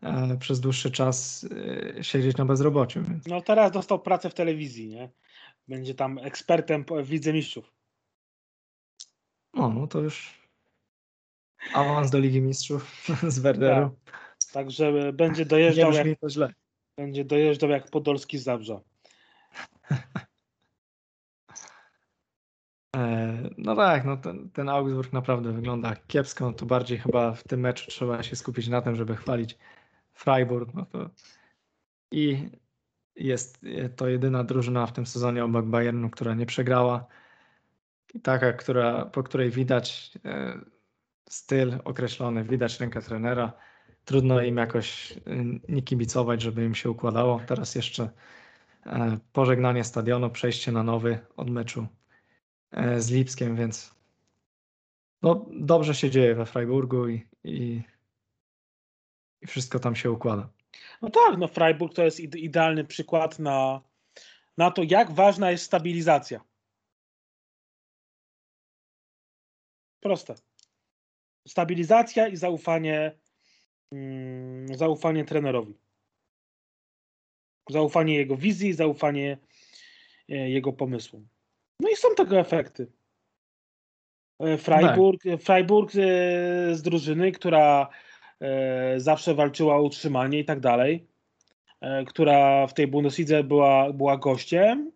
e, przez dłuższy czas y, siedzieć na bezrobociu. Więc.
No teraz dostał pracę w telewizji, nie? Będzie tam ekspertem w Lidze Mistrzów.
No, no to już awans do Ligi Mistrzów *laughs* z Werderu.
Także będzie
Nie
dojeżdżał jak,
brzmi to źle.
będzie dojeżdżał jak Podolski z Zabrza. *laughs*
E, No tak, no ten, ten Augsburg naprawdę wygląda kiepsko. No to bardziej chyba w tym meczu trzeba się skupić na tym, żeby chwalić Freiburg. No to I jest to jedyna drużyna w tym sezonie obok Bayernu, która nie przegrała. I taka, która, po której widać e, styl określony, widać rękę trenera. Trudno im jakoś e, nie kibicować, żeby im się układało. Teraz jeszcze e, pożegnanie stadionu, przejście na nowy od meczu e, z Lipskiem, więc no, dobrze się dzieje we Freiburgu i, i, i wszystko tam się układa.
No tak, no Freiburg to jest ide- idealny przykład na, na to, jak ważna jest stabilizacja. Proste. Stabilizacja i zaufanie, mm, zaufanie trenerowi. Zaufanie jego wizji, zaufanie e, jego pomysłom. No i są tego efekty. E, Freiburg, Freiburg e, z drużyny, która e, zawsze walczyła o utrzymanie i tak dalej, która w tej Bundeslidze była, była gościem,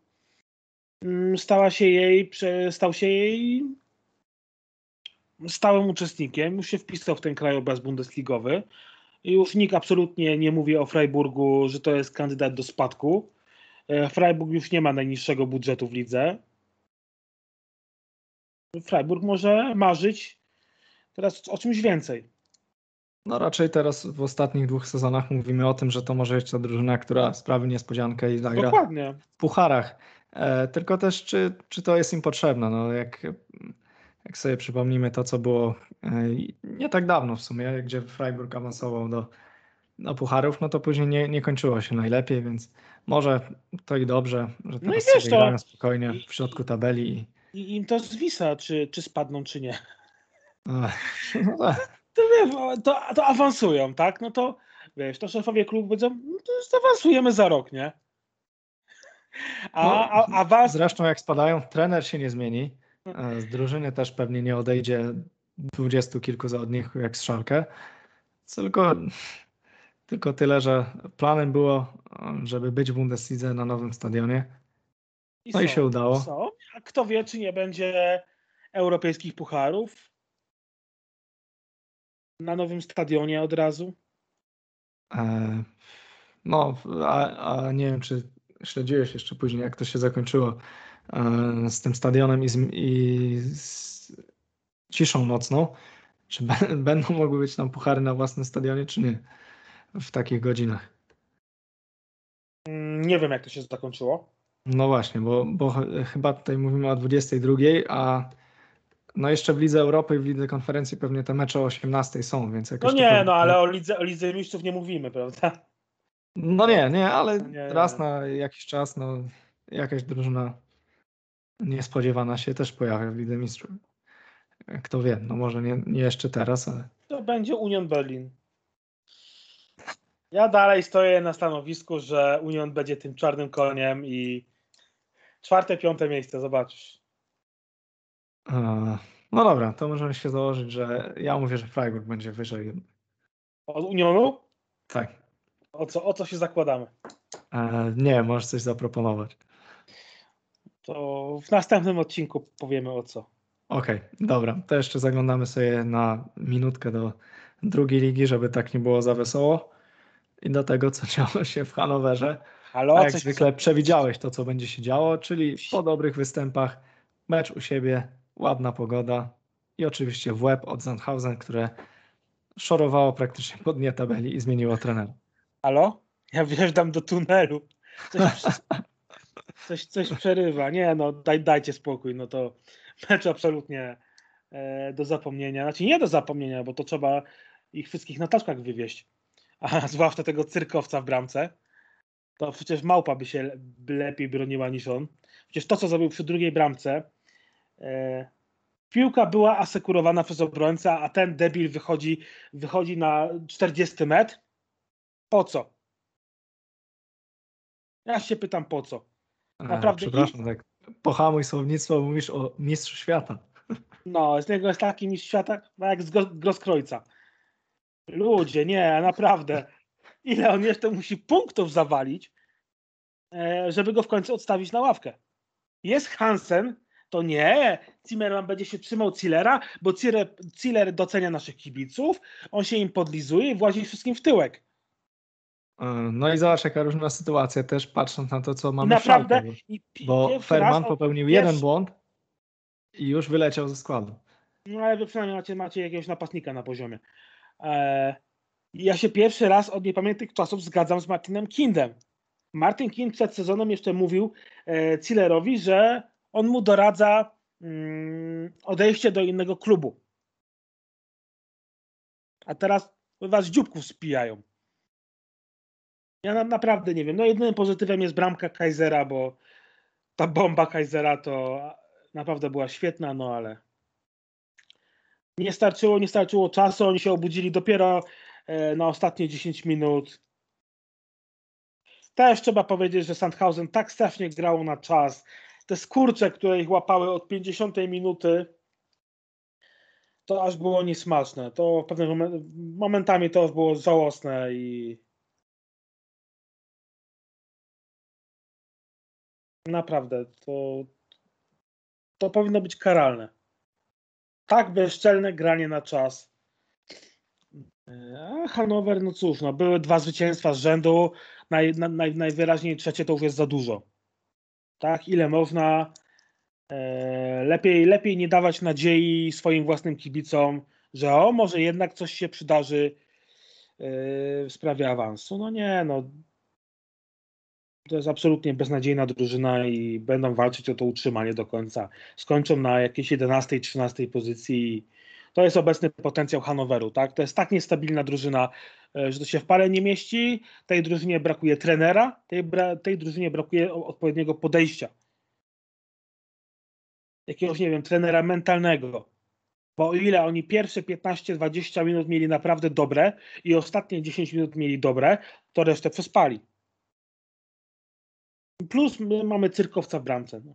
mm, stała się jej, stał się jej stałym uczestnikiem, już się wpisał w ten krajobraz bundesligowy i już nikt absolutnie nie mówi o Freiburgu, że to jest kandydat do spadku. Freiburg już nie ma najniższego budżetu w lidze. Freiburg może marzyć teraz o czymś więcej.
No raczej teraz w ostatnich dwóch sezonach mówimy o tym, że to może być ta drużyna, która sprawi niespodziankę i zagra
Dokładnie.
w pucharach. E, tylko też, czy, czy to jest im potrzebne? No, jak, jak sobie przypomnimy to, co było e, nie tak dawno w sumie, gdzie Freiburg awansował do, do pucharów, no to później nie, nie kończyło się najlepiej, więc może to i dobrze, że
No i
teraz
wiesz,
sobie
to-
grają spokojnie w środku tabeli. I,
I im to zwisa, czy, czy spadną, czy nie.
No tak.
To, to, to awansują, tak? No to wiesz, to szefowie klubu powiedzą, no to zaawansujemy za rok, nie? A,
No,
a awans,
Zresztą jak spadają, trener się nie zmieni. e, Z drużyny też pewnie nie odejdzie dwudziestu kilku zawodników jak z Szalkę. Tylko, tylko tyle, że planem było, żeby być w Bundeslidze na nowym stadionie. no i
są,
się udało.
Są. A kto wie, czy nie będzie europejskich pucharów na nowym stadionie od razu?
E, No, a, a nie wiem, czy śledziłeś jeszcze później, jak to się zakończyło e, z tym stadionem i z, i z ciszą nocną. Czy be- *laughs* będą mogły być tam puchary na własnym stadionie, czy nie? W takich godzinach.
Mm, Nie wiem, jak to się zakończyło.
No właśnie, bo, bo ch- chyba tutaj mówimy o 22, a no jeszcze w Lidze Europy i w Lidze Konferencji pewnie te mecze o 18 są, więc
No
jakoś to
nie,
powinno-
no ale o Lidze, o Lidze Mistrzów nie mówimy, prawda?
No nie, nie, ale
No nie,
raz
nie.
na jakiś czas no, jakaś drużyna niespodziewana się też pojawia w Lidze Mistrzów. Kto wie, no może nie, nie jeszcze teraz, ale
To będzie Union Berlin. Ja dalej stoję na stanowisku, że Union będzie tym czarnym koniem i czwarte, piąte miejsce, zobaczysz.
e, no dobra, to możemy się założyć, że ja mówię, że Freiburg będzie wyżej.
Od Unionu?
Tak.
O co, o co się zakładamy?
E, nie, możesz coś zaproponować.
To w następnym odcinku powiemy o co.
Okej, dobra, to jeszcze zaglądamy sobie na minutkę do drugiej ligi, żeby tak nie było za wesoło. I do tego, co *laughs* działo się w Hanowerze.
Halo?
A jak
coś-
zwykle przewidziałeś to, co będzie się działo, czyli po dobrych występach, mecz u siebie, ładna pogoda i oczywiście w łeb od Sandhausen, które szorowało praktycznie po dnie tabeli i zmieniło trenera.
Halo? Ja wjeżdżam do tunelu. Coś, *laughs* coś, coś przerywa. Nie, no daj, dajcie spokój. No to mecz absolutnie e, do zapomnienia. Znaczy nie do zapomnienia, bo to trzeba ich wszystkich na taczkach wywieźć. A *laughs* zwłaszcza tego cyrkowca w bramce. To przecież małpa by się lepiej broniła niż on. Przecież to, co zrobił przy drugiej bramce, e, piłka była asekurowana przez obrońcę, a ten debil wychodzi, wychodzi na 40 metr. Po co? Ja się pytam po co.
E,
Naprawdę
Przepraszam, tak pohamuj słownictwo, mówisz o mistrzu świata.
No, z niego jest taki mistrz świata jak z Gro- Groskrojca. Ludzie, nie, naprawdę. Ile on jeszcze musi punktów zawalić, e, żeby go w końcu odstawić na ławkę? Jest Hansen, to nie. Zimmerman będzie się trzymał Zillera, bo Ziller docenia naszych kibiców, on się im podlizuje i włazi wszystkim w tyłek.
E, No i zobacz, jaka różna sytuacja też, patrząc na to, co mamy w
naprawdę, pi-
bo Ferman popełnił jeden błąd i już wyleciał ze składu.
No ale wy przynajmniej macie, macie jakiegoś napastnika na poziomie. E, ja się pierwszy raz od niepamiętnych czasów zgadzam z Martinem Kindem. Martin Kind przed sezonem jeszcze mówił e, Zillerowi, że on mu doradza mm, odejście do innego klubu. A teraz was dzióbków spijają. Ja na, naprawdę nie wiem. No jedynym pozytywem jest bramka Kaisera, bo ta bomba Kaisera to naprawdę była świetna, no ale nie starczyło, nie starczyło czasu, oni się obudzili dopiero e, na ostatnie 10 minut. Też trzeba powiedzieć, że Sandhausen tak strasznie grało na czas. Te skurcze, które ich łapały od 50 minuty, to aż było niesmaczne. To w pewnych momen- momentami to było żałosne i naprawdę to, to powinno być karalne tak bezczelne granie na czas. A Hanower, no cóż, no, były dwa zwycięstwa z rzędu, naj, na, naj, najwyraźniej trzecie to już jest za dużo. Tak, ile można. E, lepiej, lepiej nie dawać nadziei swoim własnym kibicom, że o, może jednak coś się przydarzy e, w sprawie awansu. No nie, no. To jest absolutnie beznadziejna drużyna i będą walczyć o to utrzymanie do końca. Skończą na jakiejś 11-13 pozycji. To jest obecny potencjał Hanoweru, tak? To jest tak niestabilna drużyna, e, że to się w parę nie mieści. Tej drużynie brakuje trenera, tej, tej drużynie brakuje odpowiedniego podejścia. Jakiegoś, nie wiem, trenera mentalnego. Bo o ile oni pierwsze 15-20 minut mieli naprawdę dobre i ostatnie 10 minut mieli dobre, to resztę przespali. Plus my mamy cyrkowca w bramce. No.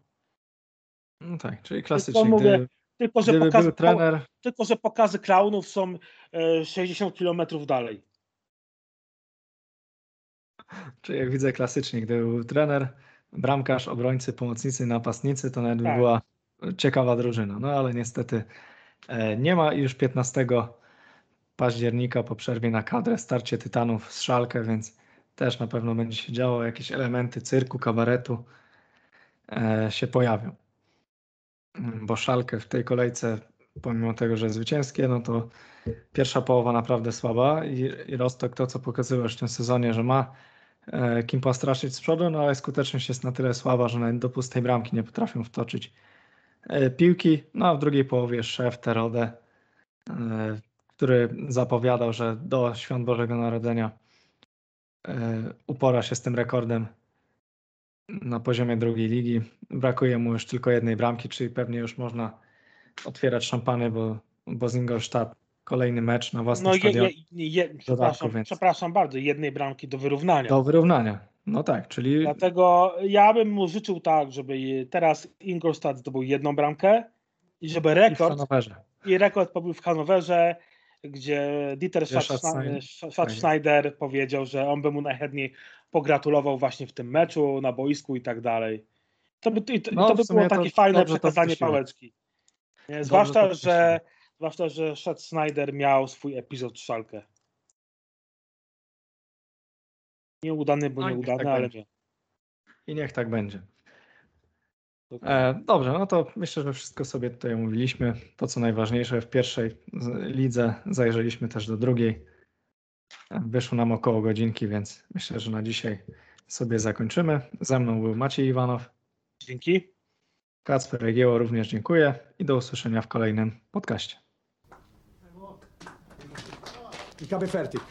No tak, czyli klasycznie.
mówię,
Gdy,
Tylko, że pokazy,
był trener,
tylko, że pokazy klaunów są e, 60 km dalej.
czyli jak widzę klasycznie, gdyby był trener, bramkarz, obrońcy, pomocnicy, napastnicy, to nawet by
Tak.
była ciekawa drużyna. No ale niestety e, nie ma już 15 października po przerwie na kadrę starcie Tytanów z Szalkę, więc też na pewno będzie się działo, jakieś elementy cyrku, kabaretu e, się pojawią. Bo Szalkę w tej kolejce, pomimo tego, że zwycięskie, no to pierwsza połowa naprawdę słaba i, i Rostok to, co pokazywał w tym sezonie, że ma e, kim postraszyć z przodu, no ale skuteczność jest na tyle słaba, że nawet do pustej bramki nie potrafią wtoczyć e, piłki. No a w drugiej połowie szef Terode, który zapowiadał, że do Świąt Bożego Narodzenia upora się z tym rekordem na poziomie drugiej ligi. Brakuje mu już tylko jednej bramki, czyli pewnie już można otwierać szampany, bo, bo z Ingolstadt kolejny mecz na własnym
No je,
stadionie
je, je, przepraszam,
więc-
przepraszam bardzo, jednej bramki do wyrównania.
do wyrównania. No tak, czyli
Dlatego ja bym mu życzył tak, żeby teraz Ingolstadt zdobył jedną bramkę i żeby
i w
rekord
Hanowerze.
i rekord pobył w Hanowerze, gdzie Dieter Schatzschneider, powiedział, że on by mu najchętniej pogratulował właśnie w tym meczu, na boisku i tak dalej. To by, i to, i
No,
to by było
to
takie fajne
to
przekazanie
określiłeś.
pałeczki. Nie? Zwłaszcza, że, zwłaszcza, że Schatzschneider miał swój epizod Szalkę. Nieudany, bo
No
nieudany,
tak
ale
będzie.
nie.
I niech tak będzie. E, dobrze, no to myślę, że wszystko sobie tutaj omówiliśmy. To, co najważniejsze, w pierwszej lidze zajrzeliśmy też do drugiej. E, Wyszło nam około godzinki, więc myślę, że na dzisiaj sobie zakończymy. Ze mną był Maciej Iwanow,
Dzięki.
Kacper Regieło również dziękuję i do usłyszenia w kolejnym podcaście.
Ich habe fertig.